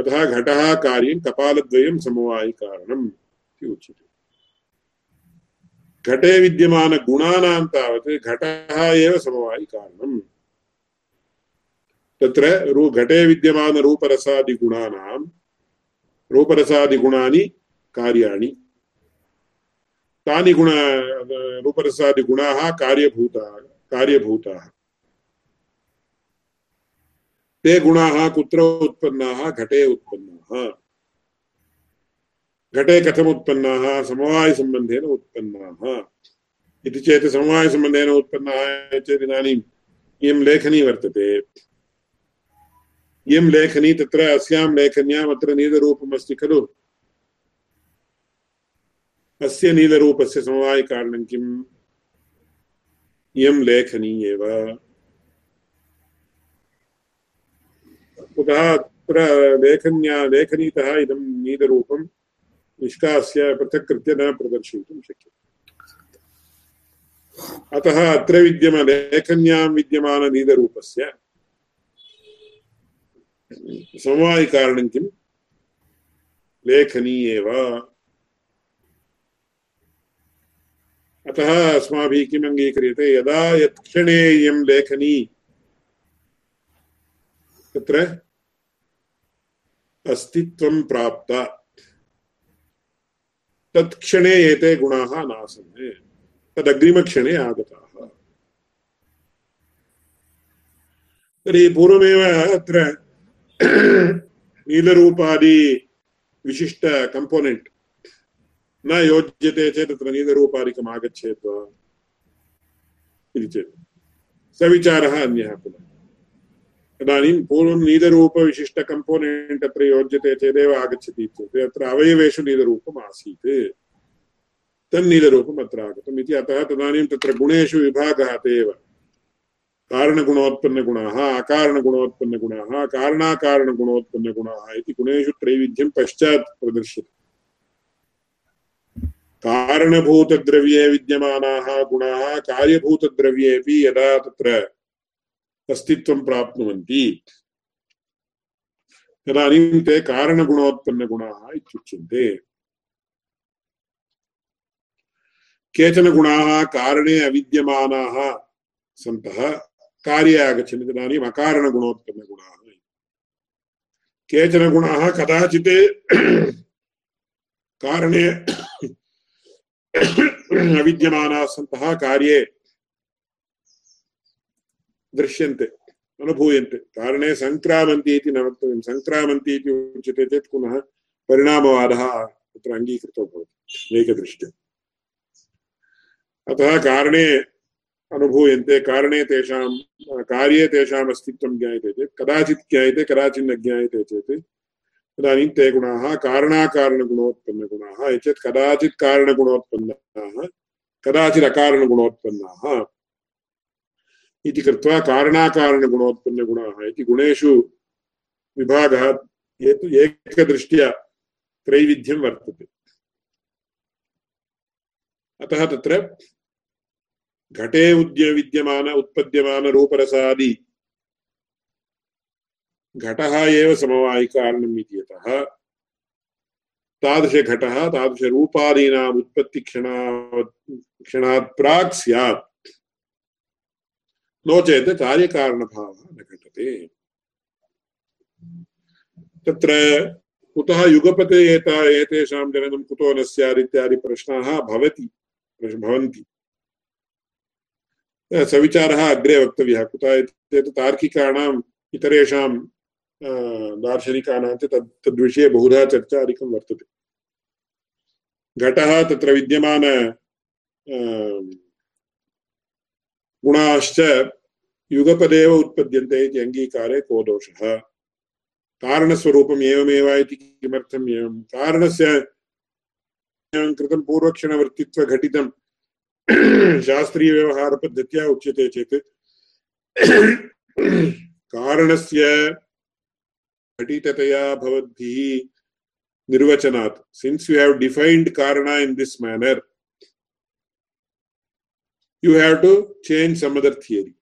अतः घटः कार्यं कपालद्वयं समवायिकारणम् इति उच्यते। घटे विद्यमानगुणानां तावत् घटः एव समवायिकारणम् तत्र रू घटे विद्यमानरूपरसादिगुणानां रूपरसादिगुणानि कार्याणि। तानि गुण रूपरसादिगुणाः कार्यभूताः कार्यभूताः। ते गुणाः कुत्र उत्पन्नाः? घटे उत्पन्नाः। घटे कथम् उत्पन्नाः? समवायसम्बन्धेन उत्पन्नाः। इति चेत् समवायसम्बन्धेन उत्पन्नाः चेत् इदानीम् इयं लेखनी वर्तते। इयं लेखनी तत्र अस्यां लेखन्याम् अत्र नीलरूपम् अस्ति खलु अस्य नीलरूपस्य समवायकारणं किम् इयं लेखनी एव कुतः अत्र लेखन्या लेखनीतः इदं नीलरूपं निष्कास्य न प्रदर्शयितुं शक्यते अतः अत्र विद्यम लेखन्यां विद्यमाननीलरूपस्य समवायिकारणं किं लेखनी एव अतः अस्माभिः किम् अङ्गीक्रियते यदा यत्क्षणे इयं लेखनी, तत्र अस्तित्वं प्राप्ता। तत्क्षणे एते गुणाः नासन्। तदग्रिमक्षणे आगताः। तर्हि पूर्वमेव अत्र नीलरूपादि विशिष्ट कम्पोनेण्ट् न योज्यते चेत् तत्र नीलरूपादिकम् आगच्छेत् वा? इति चेत्। सविचारः अन्यः पुनः। इदानीं पूर्वं नीलरूपविशिष्ट कम्पोनेण्ट् अत्र योज्यते चेदेव आगच्छति इत्युक्ते अत्र अवयवेषु नीलरूपम् आसीत्। तन्नीलरूपम् अत्र आगतम् इति। अतः तदानीं तत्र गुणेषु विभागः ते एव। कारणगुणोत्पन्नगुणाः, अकारणगुणोत्पन्नगुणाः, कारणाकारणगुणोत्पन्नगुणाः इति गुणेषु त्रैविध्यं पश्चात् प्रदर्श्यते कारणभूतद्रव्ये विद्यमानाः गुणाः कार्यभूतद्रव्येपि यदा तत्र अस्तित्वं प्राप्नुवन्ति। तदानीं ते कारणगुणोत्पन्नगुणाः इत्युच्यन्ते। केचन गुणाः कारणे अविद्यमानाः सन्तः। कार्ये आगच्छन्ति तदानीम् अकारणगुणोत्पन्नगुणाः केचन गुणाः कदाचित् कारणे अविद्यमानाः सन्तः कार्ये दृश्यन्ते, अनुभूयन्ते। कारणे सङ्क्रामन्ति इति न वक्तव्यं। सङ्क्रामन्ति इति उच्यते चेत् पुनः परिणामवादः तत्र अङ्गीकृतो भवति, एकदृष्ट्या। अतः कारणे अनुभूयन्ते, कारणे तेषां, कार्ये तेषाम् अस्तित्वं ज्ञायते चेत्, कदाचित् ज्ञायते, कदाचित् न ज्ञायते चेत्, तदानीं ते गुणाः कारणाकारणगुणोत्पन्नगुणाः चेत् कदाचित् कारणगुणोत्पन्नाः, कदाचित् अकारणगुणोत्पन्नाः इति कृत्वा कारणाकारणगुणोत्पन्नगुणाः इति गुणेषु विभागः एकदृष्ट्या त्रैविध्यं वर्तते। अतः तत्र घटे उद्य विद्यमान, उत्पद्यमान, रूपरसादि। घटः एव समवायिकारणम् इति यतः। तादृशघटः तादृशरूपादीनाम् उत्पत्तिक्षणा क्षणात् प्राक् स्यात्। नो चेत् कार्यकारणभावः न घटते। तत्र कुतः युगपते एता एतेषां जननं कुतो न स्यात् प्रश्नाः भवति भवन्ति। सविचारः अग्रे वक्तव्यः। कुतः चेत् तार्किकाणाम् इतरेषां दार्शनिकानां च तद्, तद्विषये बहुधा चर्चादिकं वर्तते। घटः तत्र विद्यमान गुणाश्च युगपदेव उत्पद्यन्ते इति अङ्गीकारे को दोषः। कारणस्वरूपम् एवमेव इति किमर्थम् एवं? कारणस्य कृतं [clears throat] शास्त्रीयव्यवहारपद्धत्या उच्यते चेत् [clears throat] कारणस्य घटिततया भवद्भिः निर्वचनात्। सिन्स् यु हेव् डिफैन्ड् कारण in this manner you have to change some other theory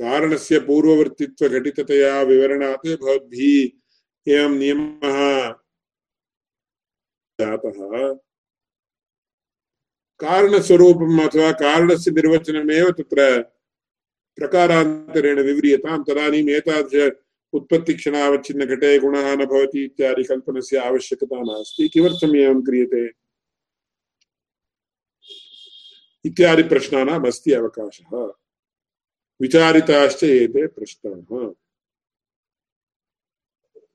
कारणस्य पूर्ववर्तित्वघटिततया विवरणात् भवद्भिः एवं नियमः जातः। कारणस्वरूपम् अथवा कारणस्य निर्वचनमेव तत्र प्रकारान्तरेण विव्रियतां तदानीम् एतादृश उत्पत्तिक्षणावच्छिन्नघटे गुणः न भवति इत्यादि कल्पनस्य आवश्यकता नास्ति। किमर्थम् एवं क्रियते? इत्यादि प्रश्नानाम् अस्ति अवकाशः। विचारिताश्च एते प्रश्नाः।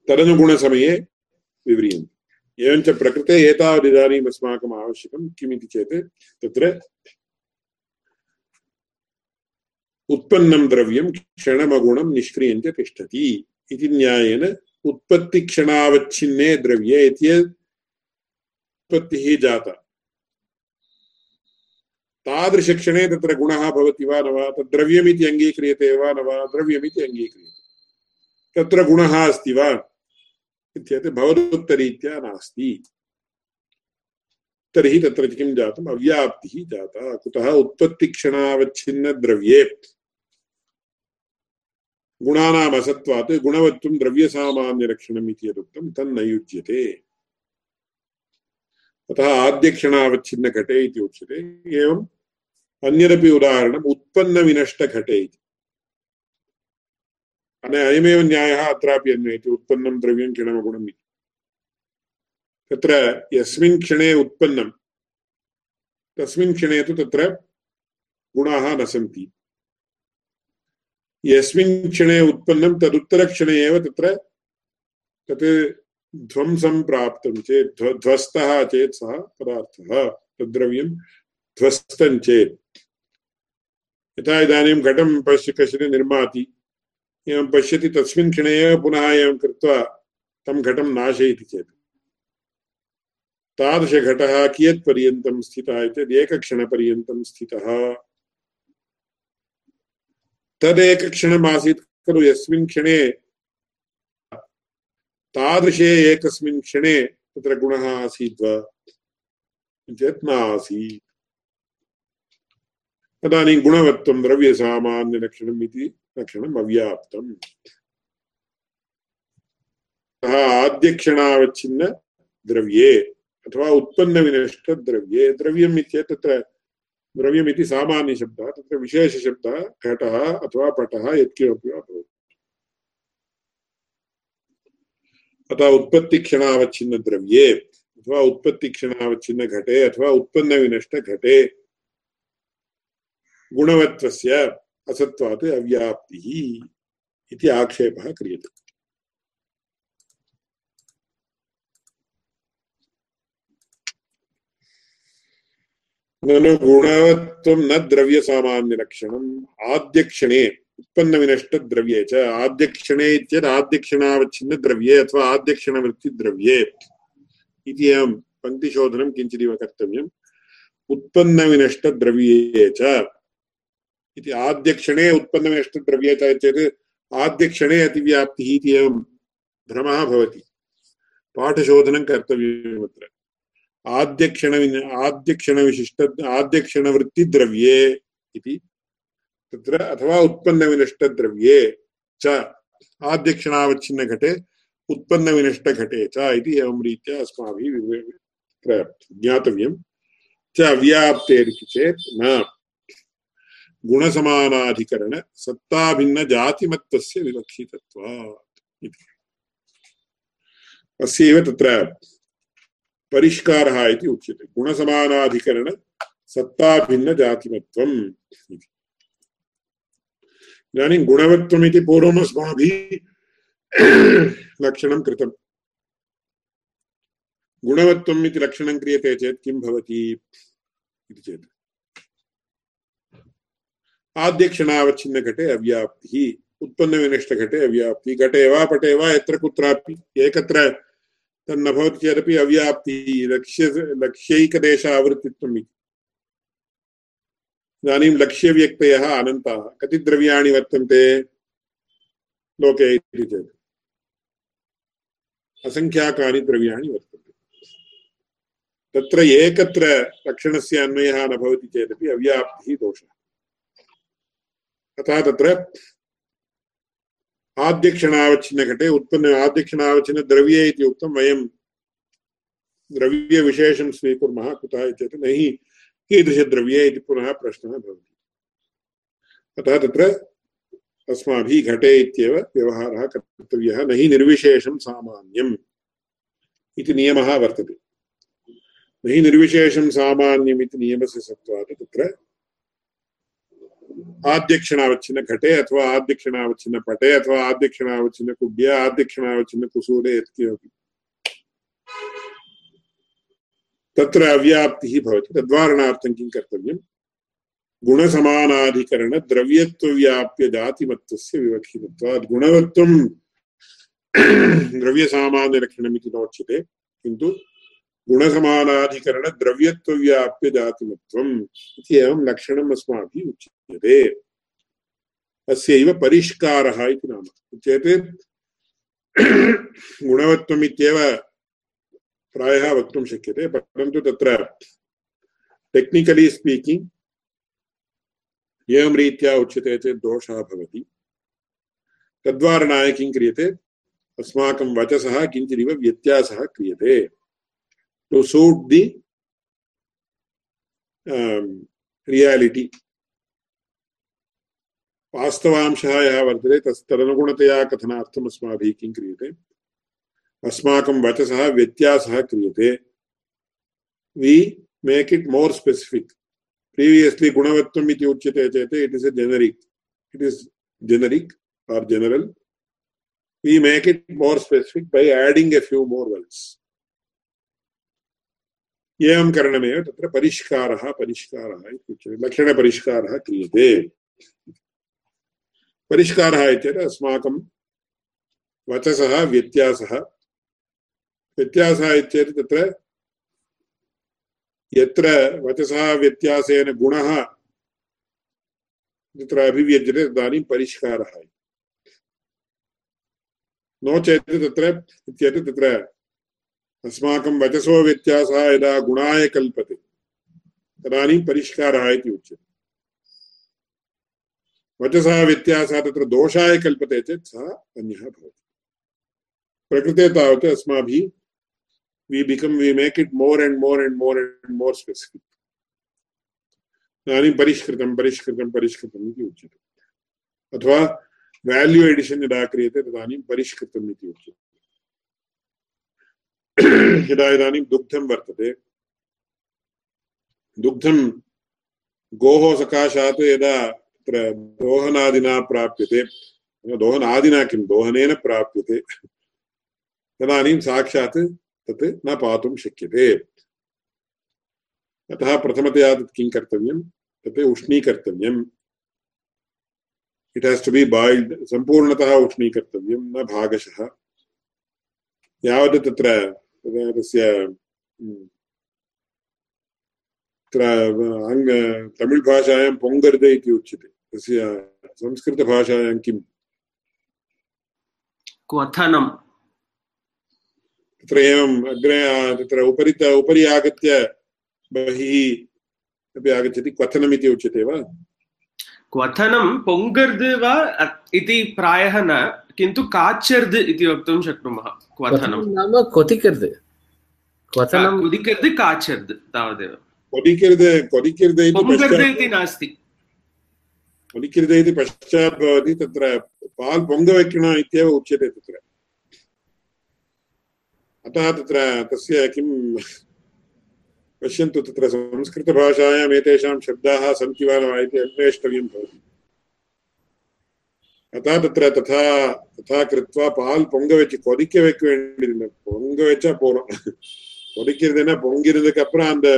तदनुगुणसमये विव्रियन्ते। एवञ्च प्रकृते एतावदिदानीम् अस्माकम् आवश्यकं, किमिति चेत् तत्र उत्पन्नं द्रव्यं क्षणमगुणं निष्क्रियञ्च तिष्ठति इति न्यायेन उत्पत्तिक्षणावच्छिन्ने द्रव्ये इति उत्पत्तिः जाता। तादृशक्षणे तत्र गुणः भवति वा न वा तद्द्रव्यमिति अङ्गीक्रियते वा न वा, द्रव्यमिति अङ्गीक्रियते। तत्र गुणः अस्ति वा? इत्येतत् भवदुक्तरीत्या नास्ति। तर्हि तत्र किं जातम्? अव्याप्तिः जाता। कुतः उत्पत्तिक्षणावच्छिन्नद्रव्ये। गुणानाम् असत्वात् गुणवत्वं द्रव्यसामान्यलक्षणम् इति यदुक्तं तन्न युज्यते अतः आद्यक्षणावच्छिन्नघटे इति उच्यते। एवम् अन्यदपि उदाहरणम्, उत्पन्नविनष्टघटे इति। अयमेव न्यायः अत्रापि अन्वयति उत्पन्नं द्रव्यं क्षणमगुणम् इति तत्र यस्मिन् क्षणे उत्पन्नं तस्मिन् क्षणे तु तत्र गुणाः न सन्ति यस्मिन् क्षणे उत्पन्नं तदुत्तरक्षणे एव तत्र तत् ध्वंसं प्राप्तं चेत् ध्वस्तः चेत् सः पदार्थः तद्द्रव्यं ध्वस्तं चेत् यथा इदानीं घटं पश्य कश्चित् निर्माति एवं पश्यति तस्मिन् क्षणे एव पुनः एवं कृत्वा तं घटं नाशयति चेत्। तादृशघटः कियत्पर्यन्तं स्थितः चेत् एकक्षणपर्यन्तं स्थितः। तदेकक्षणमासीत् खलु यस्मिन् क्षणे। तादृशे एकस्मिन् क्षणे तत्र गुणः आसीत् वा? चेत् नासीत् तदानीं गुणवत्वं द्रव्यसामान्यलक्षणम् इति लक्षणम् अव्याप्तम् अतः आद्यक्षणावच्छिन्न द्रव्ये अथवा उत्पन्नविनष्टद्रव्ये द्रव्यम् तत्र द्रव्यमिति सामान्यशब्दः तत्र विशेषशब्दः घटः अथवा पटः यत्किमपि वा भवति। अतः उत्पत्तिक्षणावच्छिन्नद्रव्ये अथवा उत्पत्तिक्षणावच्छिन्नघटे अथवा उत्पन्नविनष्टघटे गुणवत्वस्य असत्वात् अव्याप्तिः इति आक्षेपः क्रियते। ननु गुणवत्वं न द्रव्यसामान्यलक्षणम्। आद्यक्षणे उत्पन्नविनष्टद्रव्ये च आद्यक्षणे इत्येतत् आद्यक्षणावच्छिन्नद्रव्ये अथवा आद्यक्षणवृत्तिद्रव्ये इति एवं पङ्क्तिशोधनं किञ्चिदिव कर्तव्यम्। उत्पन्नविनष्टद्रव्ये च इति आद्यक्षणे उत्पन्नविनष्टद्रव्ये च चेत् आद्यक्षणे अतिव्याप्तिः इति एवं भ्रमः भवति। पाठशोधनं कर्तव्यम् अत्र। आद्यक्षण आद्यक्षणविशिष्ट आद्यक्षणवृत्तिद्रव्ये इति। तत्र अथवा उत्पन्नविनष्टद्रव्ये च आद्यक्षणावच्छिन्नघटे उत्पन्नविनष्टघटे च इति एवं रीत्या अस्माभिः ज्ञातव्यं। च अव्याप्तेरिति चेत् न। गुणसमानाधिकरण सत्ताभिन्नजातिमत्वस्य विवक्षितत्वात् इति। अस्यैव तत्र परिष्कारः इति उच्यते। गुणसमानाधिकरण, सत्ताभिन्नजातिमत्वम् इति। इदानीं गुणवत्वमिति पूर्वम् अस्माभिः लक्षणं कृतम् गुणवत्वम् इति लक्षणं क्रियते चेत् किं भवति इति चेत्। आद्यक्षणावच्छिन्नघटे अव्याप्तिः उत्पन्नविनष्टघटे अव्याप्तिः, घटे वा पटे वा यत्र कुत्रापि, एकत्र तन्न भवति चेदपि अव्याप्तिः, लक्ष्य, लक्ष्यैकदेशावृत्तित्वम् इति। इदानीं लक्ष्यव्यक्तयः अनन्ताः कति द्रव्याणि वर्तन्ते लोके इति चेत्। असङ्ख्याकानि द्रव्याणि वर्तन्ते। तत्र एकत्र लक्षणस्य अन्वयः न भवति चेदपि अव्याप्तिः दोषः। अतः तत्र आद्यक्षणावच्छिन्नघटे उत्पन्न, आद्यक्षणावच्छिन्नद्रव्ये इति उक्तं वयं द्रव्यविशेषं स्वीकुर्मः, कुतः चेत् न हि कीदृशद्रव्ये इति पुनः प्रश्नः भवति। अतः तत्र अस्माभिः घटे इत्येव व्यवहारः, कर्तव्यः, न हि निर्विशेषं सामान्यम् इति नियमः वर्तते। न हि निर्विशेषं सामान्यम् इति नियमस्य सत्त्वात् तत्र आद्यक्षणावच्छिन्न घटे अथवा आद्यक्षणावच्छिन्न पटे अथवा आद्यक्षणावच्छिन्न कुड्ये आद्यक्षणावच्छिन्न कुसूरे यत्किमपि तत्र अव्याप्तिः भवति। तद्वारणार्थं किं कर्तव्यं? गुणसमानाधिकरणद्रव्यत्वव्याप्यजातिमत्वस्य विवक्षितत्वात्। गुणवत्वं द्रव्यसामान्यलक्षणमिति नोच्यते, किन्तु गुणसमानाधिकरणद्रव्यत्वव्याप्यजातिमत्वम् इति एवं लक्षणम् अस्माभिः उच्यते। अस्यैव परिष्कारः इति नाम। चेत् गुणवत्वमित्येव प्रायः वक्तुं शक्यते, परन्तु तत्र टेक्निकलि स्पीकिङ्ग् एवं रीत्या उच्यते चेत् दोषः भवति। तद्वारणाय किं क्रियते, अस्माकं वचसः किञ्चिदिव व्यत्यासः क्रियते। टु सूट् दि रियालिटि वास्तवांशः यः वर्तते तस् तदनुगुणतया कथनार्थम् अस्माभिः किं क्रियते अस्माकं वचसः व्यत्यासः क्रियते we make it more specific previously gunavattvam iti uchyate chete it is a generic it is generic or general we make it more specific by adding a few more words एवं करणमेव तत्र परिष्कारः परिष्कारः इति उच्यते लक्षणपरिष्कारः क्रियते। परिष्कारः इत्येतत् अस्माकं वचसः, व्यत्यासः। व्यत्यासः इत्येतत् तत्र यत्र वचसः, व्यत्यासेन गुणः तत्र अभिव्यज्यते, तदानीं परिष्कारः नो चेत् तत्र इत्येतत् तत्र अस्माकं वचसो व्यत्यासः यदा गुणाय कल्पते, तदानीं परिष्कारः इति उच्यते। वचसः व्यत्यासः तत्र दोषाय कल्पते चेत् सः अन्यः भवति। प्रकृते तावत् अस्माभिः, we become, we make it more and more and more and more specific इदानीं परिष्कृतं परिष्कृतं, परिष्कृतम् इति उच्यते। अथवा वाल्यू एडिशन् यदा क्रियते, तदानीं परिष्कृतम् इति उच्यते। यदा इदानीं दुग्धं वर्तते। दुग्धं गोः सकाशात् यदा तत्र दोहनादिना प्राप्यते। दोहनादिना किं? दोहनेन प्राप्यते। तदानीं साक्षात् तत् न पातुं शक्यते। अतः प्रथमतया तत् किं कर्तव्यं? तत् उष्णीकर्तव्यम्। It has to be boiled सम्पूर्णतः उष्णीकर्तव्यं, न भागशः। यावत् तत्र तस्य तत्र अङ्ग तमिळ्भाषायां पोङ्गर्दे इति उच्यते तस्य संस्कृतभाषायां किम्
क्वथनम्
तत्र एवम् अग्रे तत्र उपरि उपरि आगत्य बहिः अपि आगच्छति क्वथनमिति उच्यते वा
क्वथनं पोङ्गर्द् वा इति प्रायः न किन्तु काचर्द् इति वक्तुं शक्नुमः क्वथनं?
नाम क्वथिकर्द्। क्वथनं
कुदिकर्द् काचर्द् तावदेव।
कोदिकिर्द कोदिकिर्द इति
पोङ्गर्द् इति नास्ति।
कोदिकिर्द इति पश्चात् भवति तत्र पाल् पोङ्गवैकिण इत्येव उच्यते तत्र। अतः तत्र तस्य किं पश्यन्तु तत्र संस्कृतभाषायाम् एतेषां शब्दाः सन्ति वा न वा इति अन्वेष्टव्यं भवति। அதான் தத்திர ததா ததா கிருத்வா பால் பொங்க வச்சு கொதிக்க வைக்க வேண்டியது பொங்க வச்சா போறோம் கொதிக்கிறதுன்னா பொங்கிறதுக்கு அப்புறம் அந்த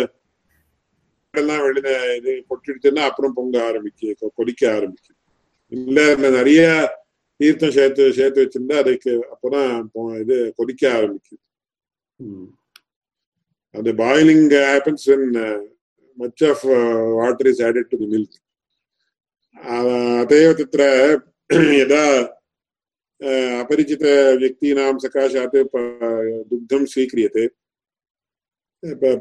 எல்லாம் வெளியில இது கொட்டிடுச்சுன்னா அப்புறம் பொங்க ஆரம்பிக்கு கொதிக்க ஆரம்பிக்கும் இல்ல நிறைய தீர்த்தம் சேர்த்து சேர்த்து வச்சிருந்தா அதுக்கு அப்பதான் இது கொதிக்க ஆரம்பிக்குது அந்த boiling happens in much of water is added to the milk அதையோ தித்திர [clears throat] यदा अपरिचितव्यक्तीनां सकाशात् दुग्धं स्वीक्रियते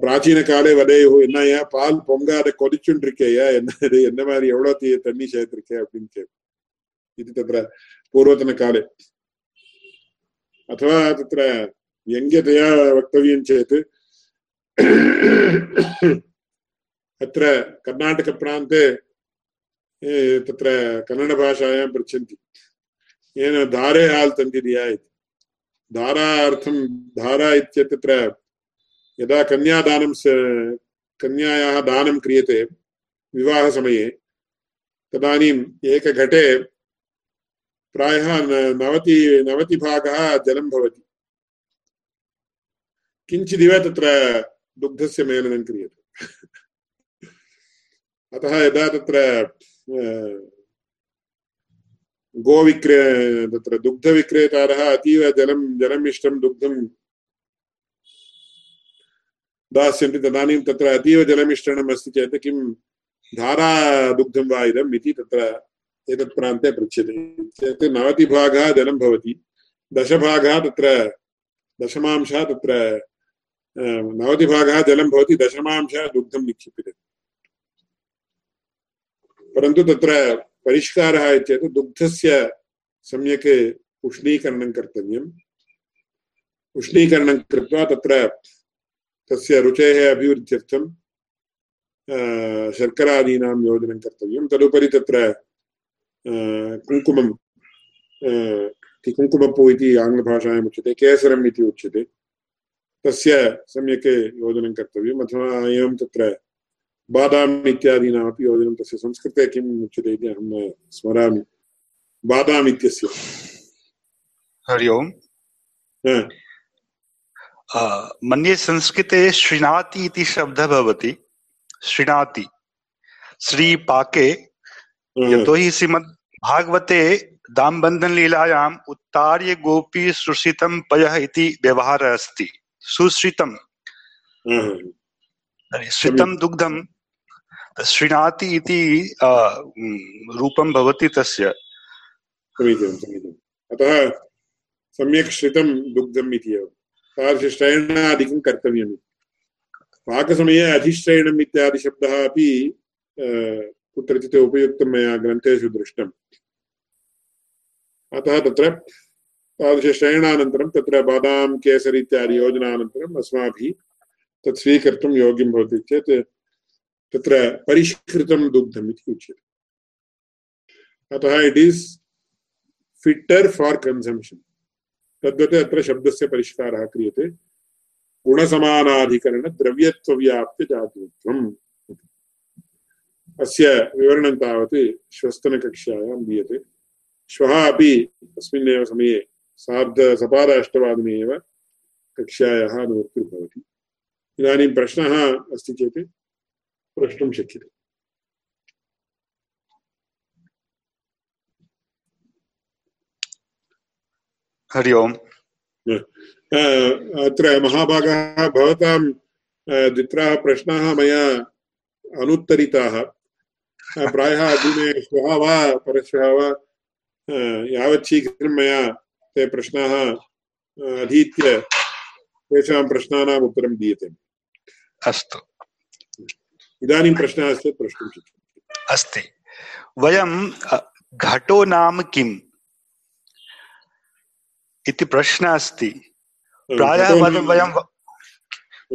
பிராச்சீன வதையோ என்னையா பால் பொங்காத கொதிச்சுட்டு இருக்கையா என்ன என்ன மாதிரி எவ்வளவு தண்ணி சேர்த்திருக்கே அப்படின்னு கேட்கும் இது தத்திர பூர்வத்தன காலே अथवा तत्र व्यङ्ग्यतया वक्तव्यं चेत् अत्र कर्णाटकप्रान्ते तत्र कन्नडभाषायां पृच्छन्ति। येन धारे हाल् तन्दिदिया इति। धारार्थं धारा इत्यत्र यदा कन्यादानं कन्यायाः दानं क्रियते विवाहसमये, तदानीम् एकघटे प्रायः नवति, नवतिभागः जलं भवति। किञ्चिदिव तत्र दुग्धस्य मेलनं क्रियते। [laughs] अतः यदा तत्र गोविक्रे, तत्र दुग्धविक्रेतारः अतीव जलं, जलमिष्टं दुग्धं दास्यन्ति। तदानीं तत्र अतीव जलमिश्रणम् अस्ति चेत् किं धारादुग्धं वा इदम् इति तत्र एतत् प्रान्ते पृच्छ्यते चेत् नवतिभागः जलं भवति। दशभागः तत्र दशमांशः तत्र नवतिभागः जलं भवति। दशमांशः दुग्धं निक्षिप्यते परन्तु तत्र परिष्कारः चेत् दुग्धस्य सम्यक् उष्णीकरणं कर्तव्यम्। उष्णीकरणं कृत्वा तत्र तस्य रुचेः अभिवृद्ध्यर्थं शर्करादीनां योजनं कर्तव्यं तदुपरि तत्र कुङ्कुमं कुङ्कुमपू इति आङ्ग्लभाषायाम् उच्यते, केसरम् इति उच्यते। तस्य सम्यक् योजनं कर्तव्यम्। अथवा एवं तत्र बादाम् इत्यादीनामपि योजनं तस्य संस्कृते किम् उच्यते इति अहं न स्मरामि। बादाम् इत्यस्य
हरि ओम्। मन्ये संस्कृते श्रीनाति इति शब्दः भवति। श्रीनाति। श्रीपाके। यतोहि श्रीमद् भागवते दाम्बन्धनलीलायाम् उत्तार्य गोपी सुश्रितं पयः इति व्यवहारः अस्ति। सुश्रितं श्रितं दुग्धं श्रीनाति इति रूपं भवति तस्य।
समीचीनं समीचीनम् अतः सम्यक् श्रितं दुग्धम् इति एव। तादृशश्रयणादिकं कर्तव्यम्। पाकसमये अधिश्रयणम् इत्यादि शब्दः अपि कुत्रचित् उपयुक्तं मया ग्रन्थेषु दृष्टम्। अतः तत्र तादृशश्रयणानन्तरं तत्र बादां केसरि इत्यादि योजनानन्तरम् अस्माभिः तत् स्वीकर्तुं योग्यं भवति चेत् तत्र परिष्कृतं दुग्धम् इति उच्यते। अतः it is fitter for consumption तद्वत् अत्र शब्दस्य परिष्कारः क्रियते। गुणसमानाधिकरणद्रव्यत्वव्याप्यजातृत्वम् अस्य विवरणं तावत् श्वस्तनकक्ष्यायां दीयते। श्वः अपि अस्मिन्नेव समये सार्धसपाद अष्टवादने एव कक्ष्यायाः निवृत्तिर्भवति इदानीं प्रश्नः अस्ति चेत् प्रष्टुं शक्यते
हरि ओम्।
अत्र महाभागाः भवतां द्वित्राः प्रश्नाः मया अनुत्तरिताः। प्रायः अग्रिमे श्वः वा परश्वः वा यावत् शीघ्रं मया ते प्रश्नाः अधीत्य तेषां प्रश्नानाम् उत्तरं दीयते।
अस्तु।
इदानीं प्रश्नः अस्ति प्रष्टुं शक्यते।
अस्ति। वयं घटो नाम किम्? इति प्रश्नः अस्ति। प्रायः वयं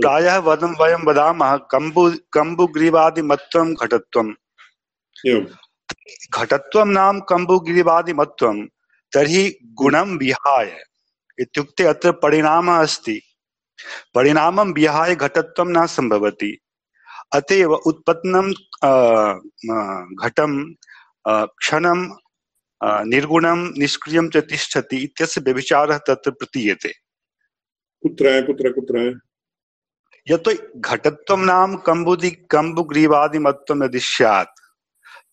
प्रायः वदं वयं वदामः कम्बु कम्बुग्रीवादिमत्वं घटत्वम्। घटत्वं नाम कम्बुग्रीवादिमत्वं तर्हि गुणं विहाय। इत्युक्ते अत्र परिणामः अस्ति। परिणामं विहाय घटत्वं न सम्भवति। अतएव उत्पन्नं घटम क्षणं निर्गुणं निष्क्रियं च तिष्ठति इत्यस्य व्यभिचारः तत्र प्रतीयते।
कुत्र कुत्र कुत्र?
यतो घटत्वं नाम कम्बुदि कम्बुग्रीवादिमत्वं यदि स्यात्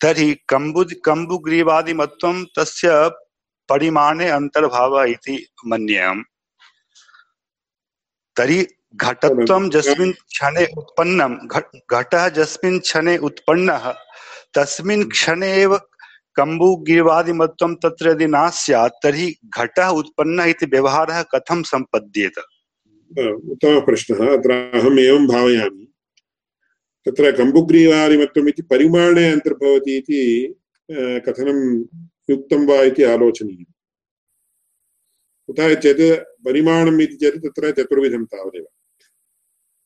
तर्हि कम्बुद् कम्बुग्रीवादिमत्वं तस्य परिमाणे अन्तर्भावः इति मन्ये तर्हि घटत्वं जस्मिन् क्षणे उत्पन्नं घटः जस्मिन् क्षणे उत्पन्नः तस्मिन् क्षणे एव कम्बुगिरिवादिमत्वं तत्र यदि न स्यात् तर्हि घटः उत्पन्नः इति व्यवहारः कथं सम्पद्येत?
उत्तमः प्रश्नः। अत्र अहम् एवं भावयामि। तत्र कम्बुग्रीवादिमत्वम् इति परिमाणे अन्तर्भवति इति कथनं युक्तं वा इति आलोचनीयम्। कुतः चेत् परिमाणम् इति चेत् तत्र चतुर्विधं तावदेव।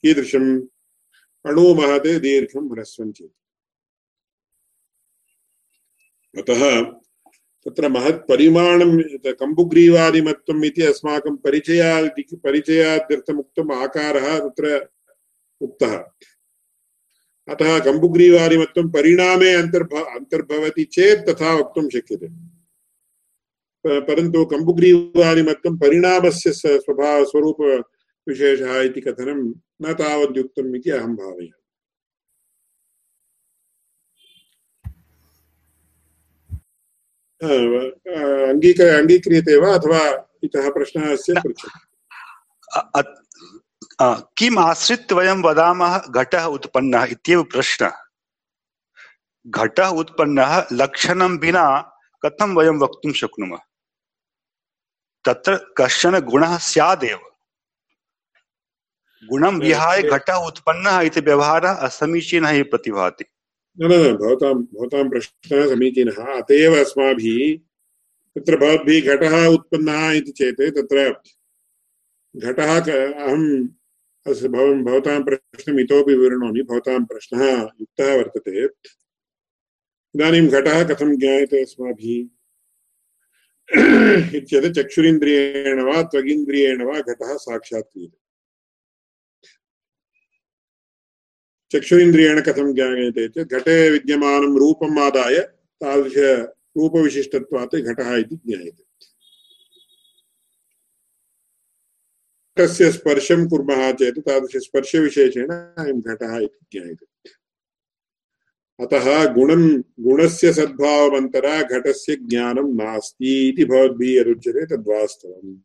कीदृशम् अणु महते दीर्घं ह्रस्वं चेत्। अतः तत्र महत् परिमाणं कम्बुग्रीवादिमत्वम् इति अस्माकं परिचयादि परिचयाद्यर्थम् उक्तम् आकारः तत्र उक्तः। अतः कम्बुग्रीवादिमत्वं परिणामे अन्तर्भ, अन्तर्भवति चेत् तथा वक्तुं शक्यते। परन्तु कम्बुग्रीवादिमत्वं परिणामस्य स्वभाव स्वरूपविशेषः इति न तावद्युक्तम् इति अहं भावयामि। अङ्गीक वा अथवा इतः प्रश्नः अस्य
किम् आश्रित्य वयं वदामः घटः उत्पन्नः इत्येव प्रश्नः। घटः उत्पन्नः लक्षणं विना कथं वयं वक्तुं शक्नुमः? तत्र कश्चन गुणः स्यादेव। गुणं विहाय घटः उत्पन्नः इति व्यवहारः असमीचीनः इति प्रतिभाति।
न न भवतां भवतां प्रश्नः समीचीनः। अत एव अस्माभिः तत्र भवद्भिः घटः उत्पन्नः इति चेत् तत्र घटः अहं अस्य भवं भवतां प्रश्नम् इतोपि विवृणोमि। भवतां प्रश्नः युक्तः वर्तते। इदानीं घटः कथं ज्ञायते अस्माभिः? इत्येतत् चक्षुरिन्द्रियेण वा त्वगिन्द्रियेण वा घटः साक्षात् क्रियते। चक्षुरिन्द्रियेण कथं ज्ञायते चेत् घटे विद्यमानं रूपम् आदाय तादृश रूपविशिष्टत्वात् घटः इति ज्ञायते। घटस्य स्पर्शं कुर्मः चेत् तादृशस्पर्शविशेषेण अयं घटः इति ज्ञायते। अतः गुणं, गुणस्य सद्भावमन्तरा घटस्य ज्ञानं नास्ति इति भवद्भिः यदुच्यते तद्वास्तवम्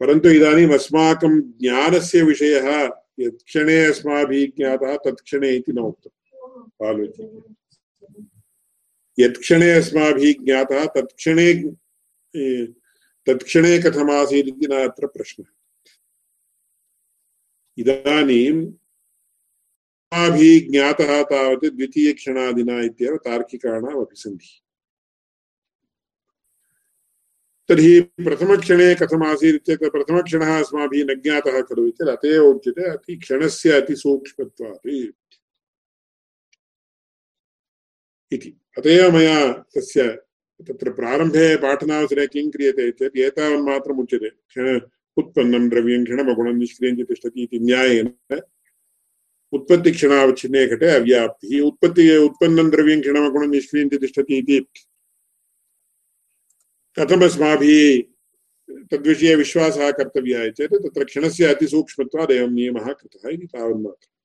परन्तु इदानीम् अस्माकं ज्ञानस्य विषयः यत्क्षणे अस्माभिः ज्ञातः तत्क्षणे इति न उक्तम् आलोच्य। यत्क्षणे अस्माभिः ज्ञातः तत्क्षणे तत्क्षणे कथमासीत् इति न अत्र प्रश्नः। इदानीं अस्माभिः ज्ञातः तावत् द्वितीयक्षणादिना इत्येव तर्हि प्रथमक्षणे कथमासीत् चेत् प्रथमक्षणः अस्माभिः न ज्ञातः खलु इति अत एव उच्यते अति क्षणस्य अतिसूक्ष्मत्वात् इति। अत एव मया तस्य तत्र प्रारम्भे पाठनावसरे किं क्रियते चेत् एतावन्मात्रम् उच्यते। क्षण उत्पन्नं द्रव्यं, क्षणमगुणं निष्क्रियं च तिष्ठति इति न्यायेन उत्पत्तिक्षणावच्छिन्ने घटे अव्याप्तिः। उत्पत्ति उत्पन्नं द्रव्यं, क्षणमगुणं निष्क्रियं च तिष्ठति इति कथमस्माभिः तद्विषये विश्वासः कर्तव्यः चेत् तत्र क्षणस्य अतिसूक्ष्मत्वात् एवं नियमः कृतः इति तावन्मात्रम्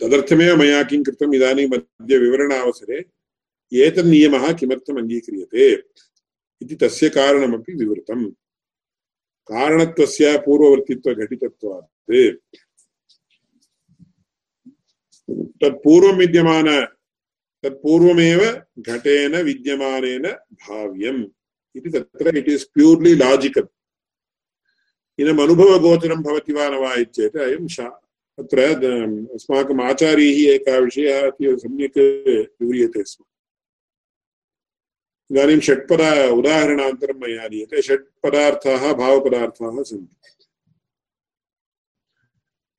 तदर्थमेव मया किं कृतम् इदानीम् अद्य विवरणावसरे एतन्नियमः किमर्थम् अङ्गीक्रियते इति तस्य कारणमपि विवृतम्। कारणत्वस्य पूर्ववर्तित्वघटितत्वात्। तत्पूर्वं विद्यमान तत्पूर्वमेव घटेन विद्यमानेन भाव्यम्। इति तत्र इट् इस् प्यूर्लि लाजिकल् इदम् अनुभवगोचरं भवति वा न वा इत्येत् अयं शा तत्र अस्माकम् आचार्यैः एकः विषयः अतीव सम्यक् विव्रियते स्म। इदानीं षट्पदा उदाहरणान्तरं मया दीयते षट्पदार्थाः भावपदार्थाः सन्ति।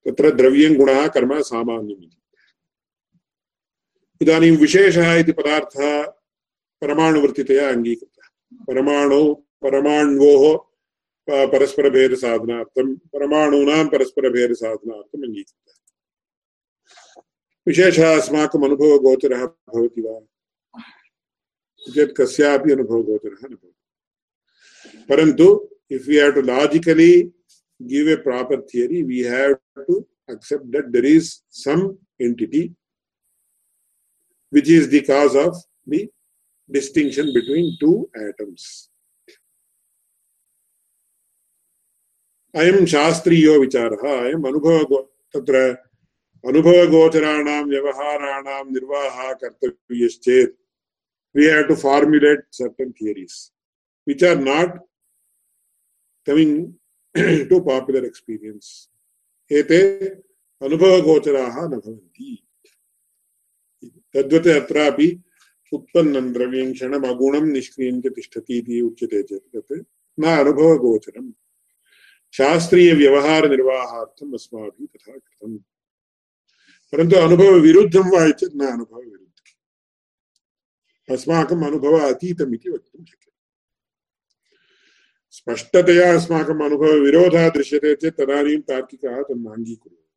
तत्र द्रव्यं गुणः, कर्म सामान्यम् इदानीं विशेषः इति पदार्थः परमाणुवृत्तितया अङ्गीकृतः। परमाणु परमाण्वोः परस्परभेदसाधनार्थं परमाणूनां परस्परभेदसाधनार्थम् अङ्गीकृतः। विशेषः अस्माकम् अनुभवगोचरः भवति वा? चेत् कस्यापि अनुभवगोचरः न भवति। परन्तु a proper theory, we have to accept that there is some entity which is the cause of the distinction between two atoms. अयं शास्त्रीयो विचारः अयम् अनुभव तत्र अनुभवगोचराणां व्यवहाराणां निर्वाहः कर्तव्यश्चेत् we have to formulate certain theories which are not coming to popular experience. एते अनुभवगोचराः न भवन्ति तद्वत् अत्रापि उत्पन्नं द्रव्यं क्षणम् अगुणं निष्क्रियं तिष्ठति इति उच्यते चेत् तत् न अनुभवगोचरम्। शास्त्रीयव्यवहारनिर्वाहार्थम् अस्माभिः तथा कृतम्। परन्तु अनुभवविरुद्धं वा चेत् न अनुभवविरुद्धम्। अस्माकम् अनुभव अतीतम् वक्तुं शक्यते। स्पष्टतया अस्माकम् अनुभवविरोधः दृश्यते चेत् तदानीं तार्किकाः तन्नाङ्गीकुर्वन्ति।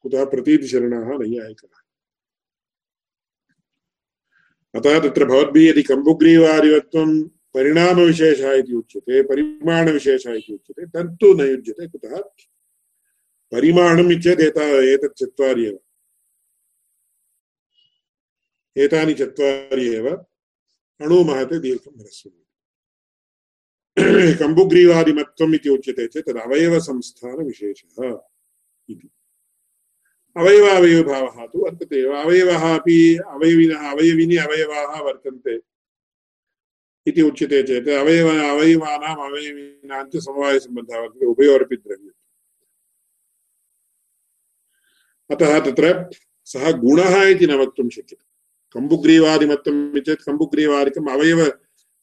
कुतः प्रतीतिशरणाः नैयायिकाः। अतः तत्र भवद्भिः यदि कम्बुग्रीवादिवत्वं परिणामविशेषः इति उच्यते, परिमाणविशेषः इति उच्यते, तत्तु न युज्यते, कुतः? परिमाणम् इत्येत् एता, एतत् चत्वारि एव। एतानि चत्वारि एव। अणुमहते दीर्घं ह्रस्वम् कम्बुग्रीवादिमत्वम् इति उच्यते चेत् तद् अवयवसंस्थानविशेषः इति। अवयवावयवभावः तु वर्तते। एव अवयवः अपि अवयविनः अवयविनि अवयवाः वर्तन्ते इति उच्यते चेत् अवयव अवयवानाम् अवयवीनां च समवायसम्बन्धः वर्तते। उभयोरपि द्रव्यते अतः तत्र सः गुणः इति न वक्तुं शक्यते। कम्बुग्रीवादिमत्तम् चेत् कम्बुग्रीवादिकम् अवयव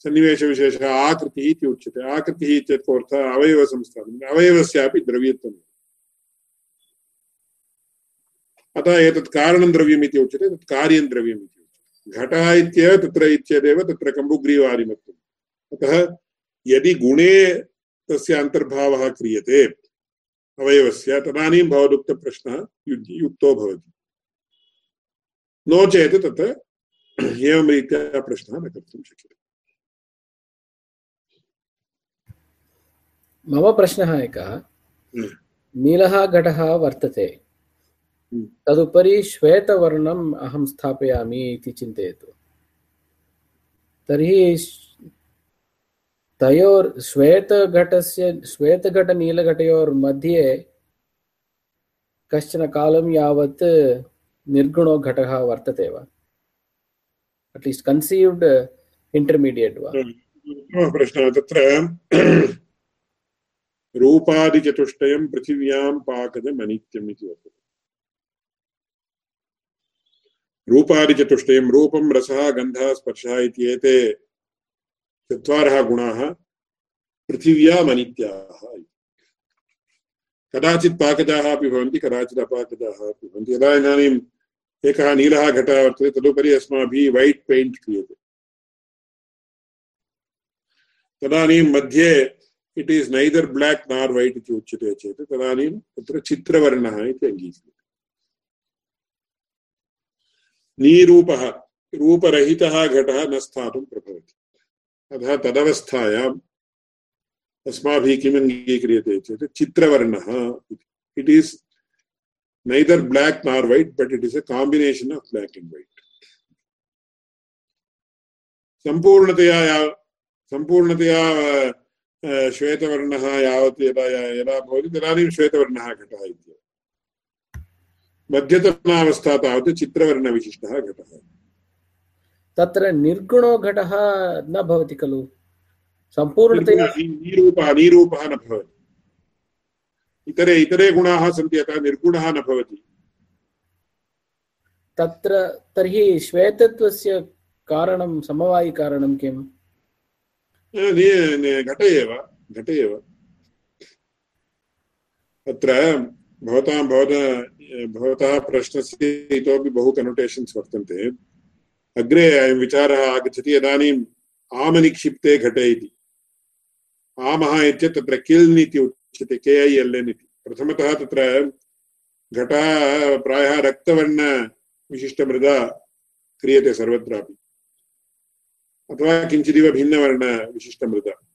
सन्निवेशविशेषः आकृतिः इति उच्यते। आकृतिः अर्थः अवयवसंस्थानम्। अवयवस्यापि द्रव्यत्वम्। अतः एतत् कारणं द्रव्यम् इति उच्यते तत् कार्यं द्रव्यम् इति उच्यते। घटः इत्येव तत्र इत्येदेव तत्र कम्बुग्रीवादिमत्वम् अतः यदि गुणे तस्य अन्तर्भावः क्रियते अवयवस्य तदानीं भवदुक्तप्रश्नः युक्तो भवति। नो चेत् तत्र एवं रीत्या प्रश्नः न कर्तुं शक्यते।
मम प्रश्नः एकः। नीलः घटः वर्तते। तदुपरि श्वेतवर्णम् अहं स्थापयामि इति चिन्तयतु। तर्हि तयोर्, श्वेतघटस्य, श्वेतघटनीलघटयोर्मध्ये कश्चन कालं यावत् निर्गुणो घटः वर्तते वा? अट्लीस्ट् कन्सीव्ड् इण्टर्मीडियेट् वा?
प्रश्नः तत्र [clears throat] रूपादिचतुष्टयं पृथिव्यां पाकजमनित्यम् इति वर्तते। रूपादिचतुष्टयं रूपं रसः गन्धः स्पर्शः इत्येते चत्वारः गुणाः पृथिव्याम् अनित्याः कदाचित् पाकजाः अपि भवन्ति, कदाचित् अपाकजाः अपि भवन्ति। यदा इदानीम् एकः नीलः घटः वर्तते, तदुपरि अस्माभिः वैट् पेण्ट् क्रियते। तदानीं मध्ये it is neither black nor white इति उच्यते चेत्, तदानीं तत्र चित्रवर्णः इति अङ्गीक्रियते। नीरूपः, रूपरहितः घटः न स्थातुं प्रभवति। अतः तदवस्थायाम् अस्माभिः किम् अङ्गीक्रियते चेत् चित्रवर्णः it is neither black nor white but it is a combination of black and white सम्पूर्णतया सम्पूर्णतया श्वेतवर्णः यावत् यदा यदा भवति, तदानीं श्वेतवर्णः घटः इत्येव। मध्यतमावस्था तावत् चित्रवर्णविशिष्टः घटः।
तत्र निर्गुणो घटः न भवति खलु। सम्पूर्णतया
नीरूपः नीरूपः न भवति। इतरे इतरे गुणाः सन्ति अतः निर्गुणः न भवति।
तत्र तर्हि श्वेतत्वस्य कारणं समवायिकारणं किम्?
घट एव घट एव। अत्र भवतां भवतः भवतः प्रश्नस्य इतोपि बहु कनोटेशन्स् वर्तन्ते। अग्रे अयं विचारः आगच्छति, इदानीम् आमनिक्षिप्ते घटे इति। आमः इत्येतत् तत्र किल्न् इति उच्यते के ऐ एल् एन् इति। प्रथमतः तत्र घटः, प्रायः रक्तवर्णविशिष्टमृदा क्रियते सर्वत्रापि। अथवा किञ्चिदिव भिन्नवर्णविशिष्टमृदा।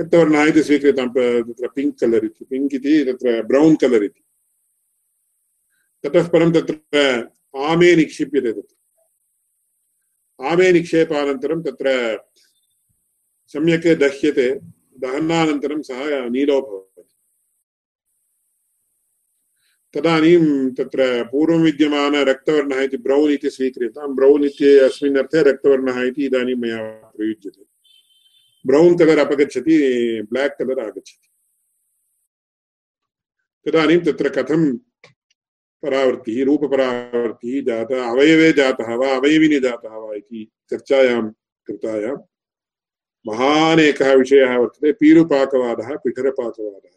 रक्तवर्णः इति स्वीक्रियतां तत्र पिङ्क् कलर् इति पिङ्क् इति तत्र ब्रौन् कलर् इति। ततः परं तत्र आमे निक्षिप्यते तत्र। आमे निक्षेपानन्तरं तत्र सम्यक् दह्यते, दहनानन्तरं सः नीलो भवति। तदानीं तत्र पूर्वं विद्यमान इति ब्रौन् इति स्वीक्रियतां। ब्रौन् इति अस्मिन् अर्थे रक्तवर्णः इति इदानीं मया प्रयुज्यते। ब्रौन् कलर् अपगच्छति ब्लाक् कलर् आगच्छति तदानीं तत्र कथं परावृत्तिः रूपपरावृत्तिः जाता अवयवे जातः वा अवयविनि जातः वा इति चर्चायां कृतायां महान् एकः विषयः वर्तते पीरुपाकवादः पिठरपाकवादः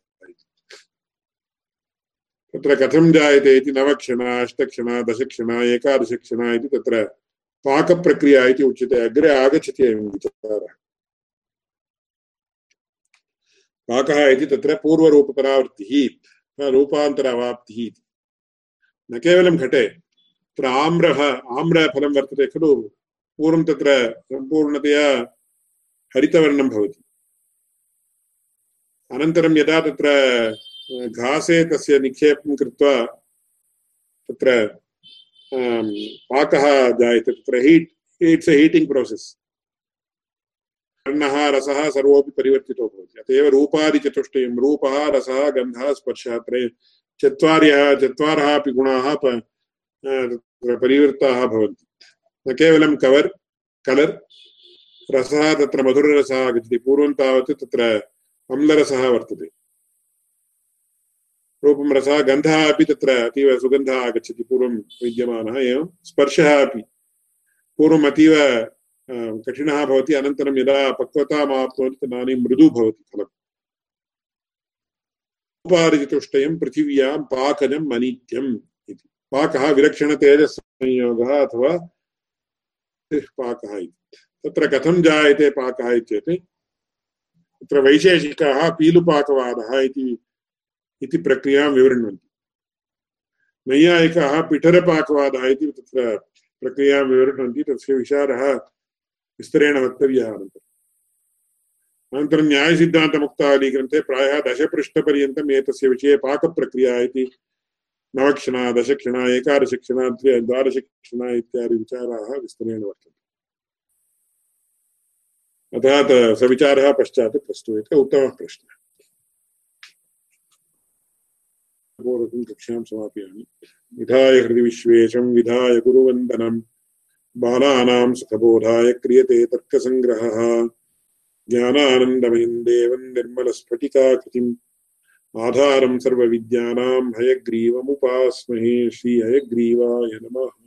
तत्र कथं जायते इति नवक्षणा अष्टक्षणा दशक्षणा एकादशक्षणा इति तत्र पाकप्रक्रिया इति उच्यते अग्रे आगच्छति अयं विचारः पाकः इति तत्र पूर्वरूपपरावृत्तिः रूपान्तरवाप्तिः इति न केवलं घटे, तत्र आम्रः, आम्रफलं वर्तते खलु, पूर्वं तत्र सम्पूर्णतया हरितवर्णं भवति। अनन्तरं यदा तत्र घासे तस्य निक्षेपं कृत्वा तत्र पाकः जायते, तत्र heat it's a heating process वर्णः रसः सर्वोऽपि परिवर्तितो भवति। अत एव रूपादिचतुष्टयं रूपः, रसः, गन्धः, स्पर्शः त्रय चत्वारः अपि गुणाः परिवृत्ताः भवन्ति। न केवलं कवर्, कलर्, रसः, तत्र मधुररसः आगच्छति। पूर्वं तावत् तत्र अम्लरसः वर्तते। रूपं रसः, गन्धः अपि तत्र अतीव सुगन्धः आगच्छति। पूर्वं विद्यमानः, एवं स्पर्शः अपि। पूर्वम् अतीव कठिनः अनन्तरं यदा पक्वतामाप्नोति तदानीं मृदु भवति फलम्। उपार्जितुष्टयं पृथिव्यां पाकजम् अनित्यम् इति। पाकः विलक्षणतेजस्संयोगः अथवा पाकः इति। तत्र कथं जायते पाकः वैशेषिकाः पीलुपाकवादः इति इति प्रक्रियाँ विवृण्वन्ति। नैयायिकाः पिठरपाकवादः इति प्रक्रियाँ विवृण्वन्ति, तस्य विचारः विस्तरेण वक्तव्यः अनन्तरम् अनन्तरं न्यायसिद्धान्तमुक्तावलीग्रन्थे प्रायः दशपृष्ठपर्यन्तम् एतस्य विषये पाकप्रक्रिया इति नवक्षणा दशक्षणा एकादशक्षणा द्वादशक्षणा इत्यादि विचाराः विस्तरेण वर्तन्ते अतः स विचारः पश्चात् प्रस्तूयते उत्तमः प्रश्नः कक्षां समापयामि विधाय हृदि विश्वेशं विधाय गुरुवन्दनं बालानां सुखबोधाय क्रियते तर्कसङ्ग्रहः। ज्ञानानन्दमयं देवं निर्मलस्फटिकाकृतिम्। आधारं सर्वविद्यानां हयग्रीवमुपास्महे श्रीहयग्रीवाय नमः।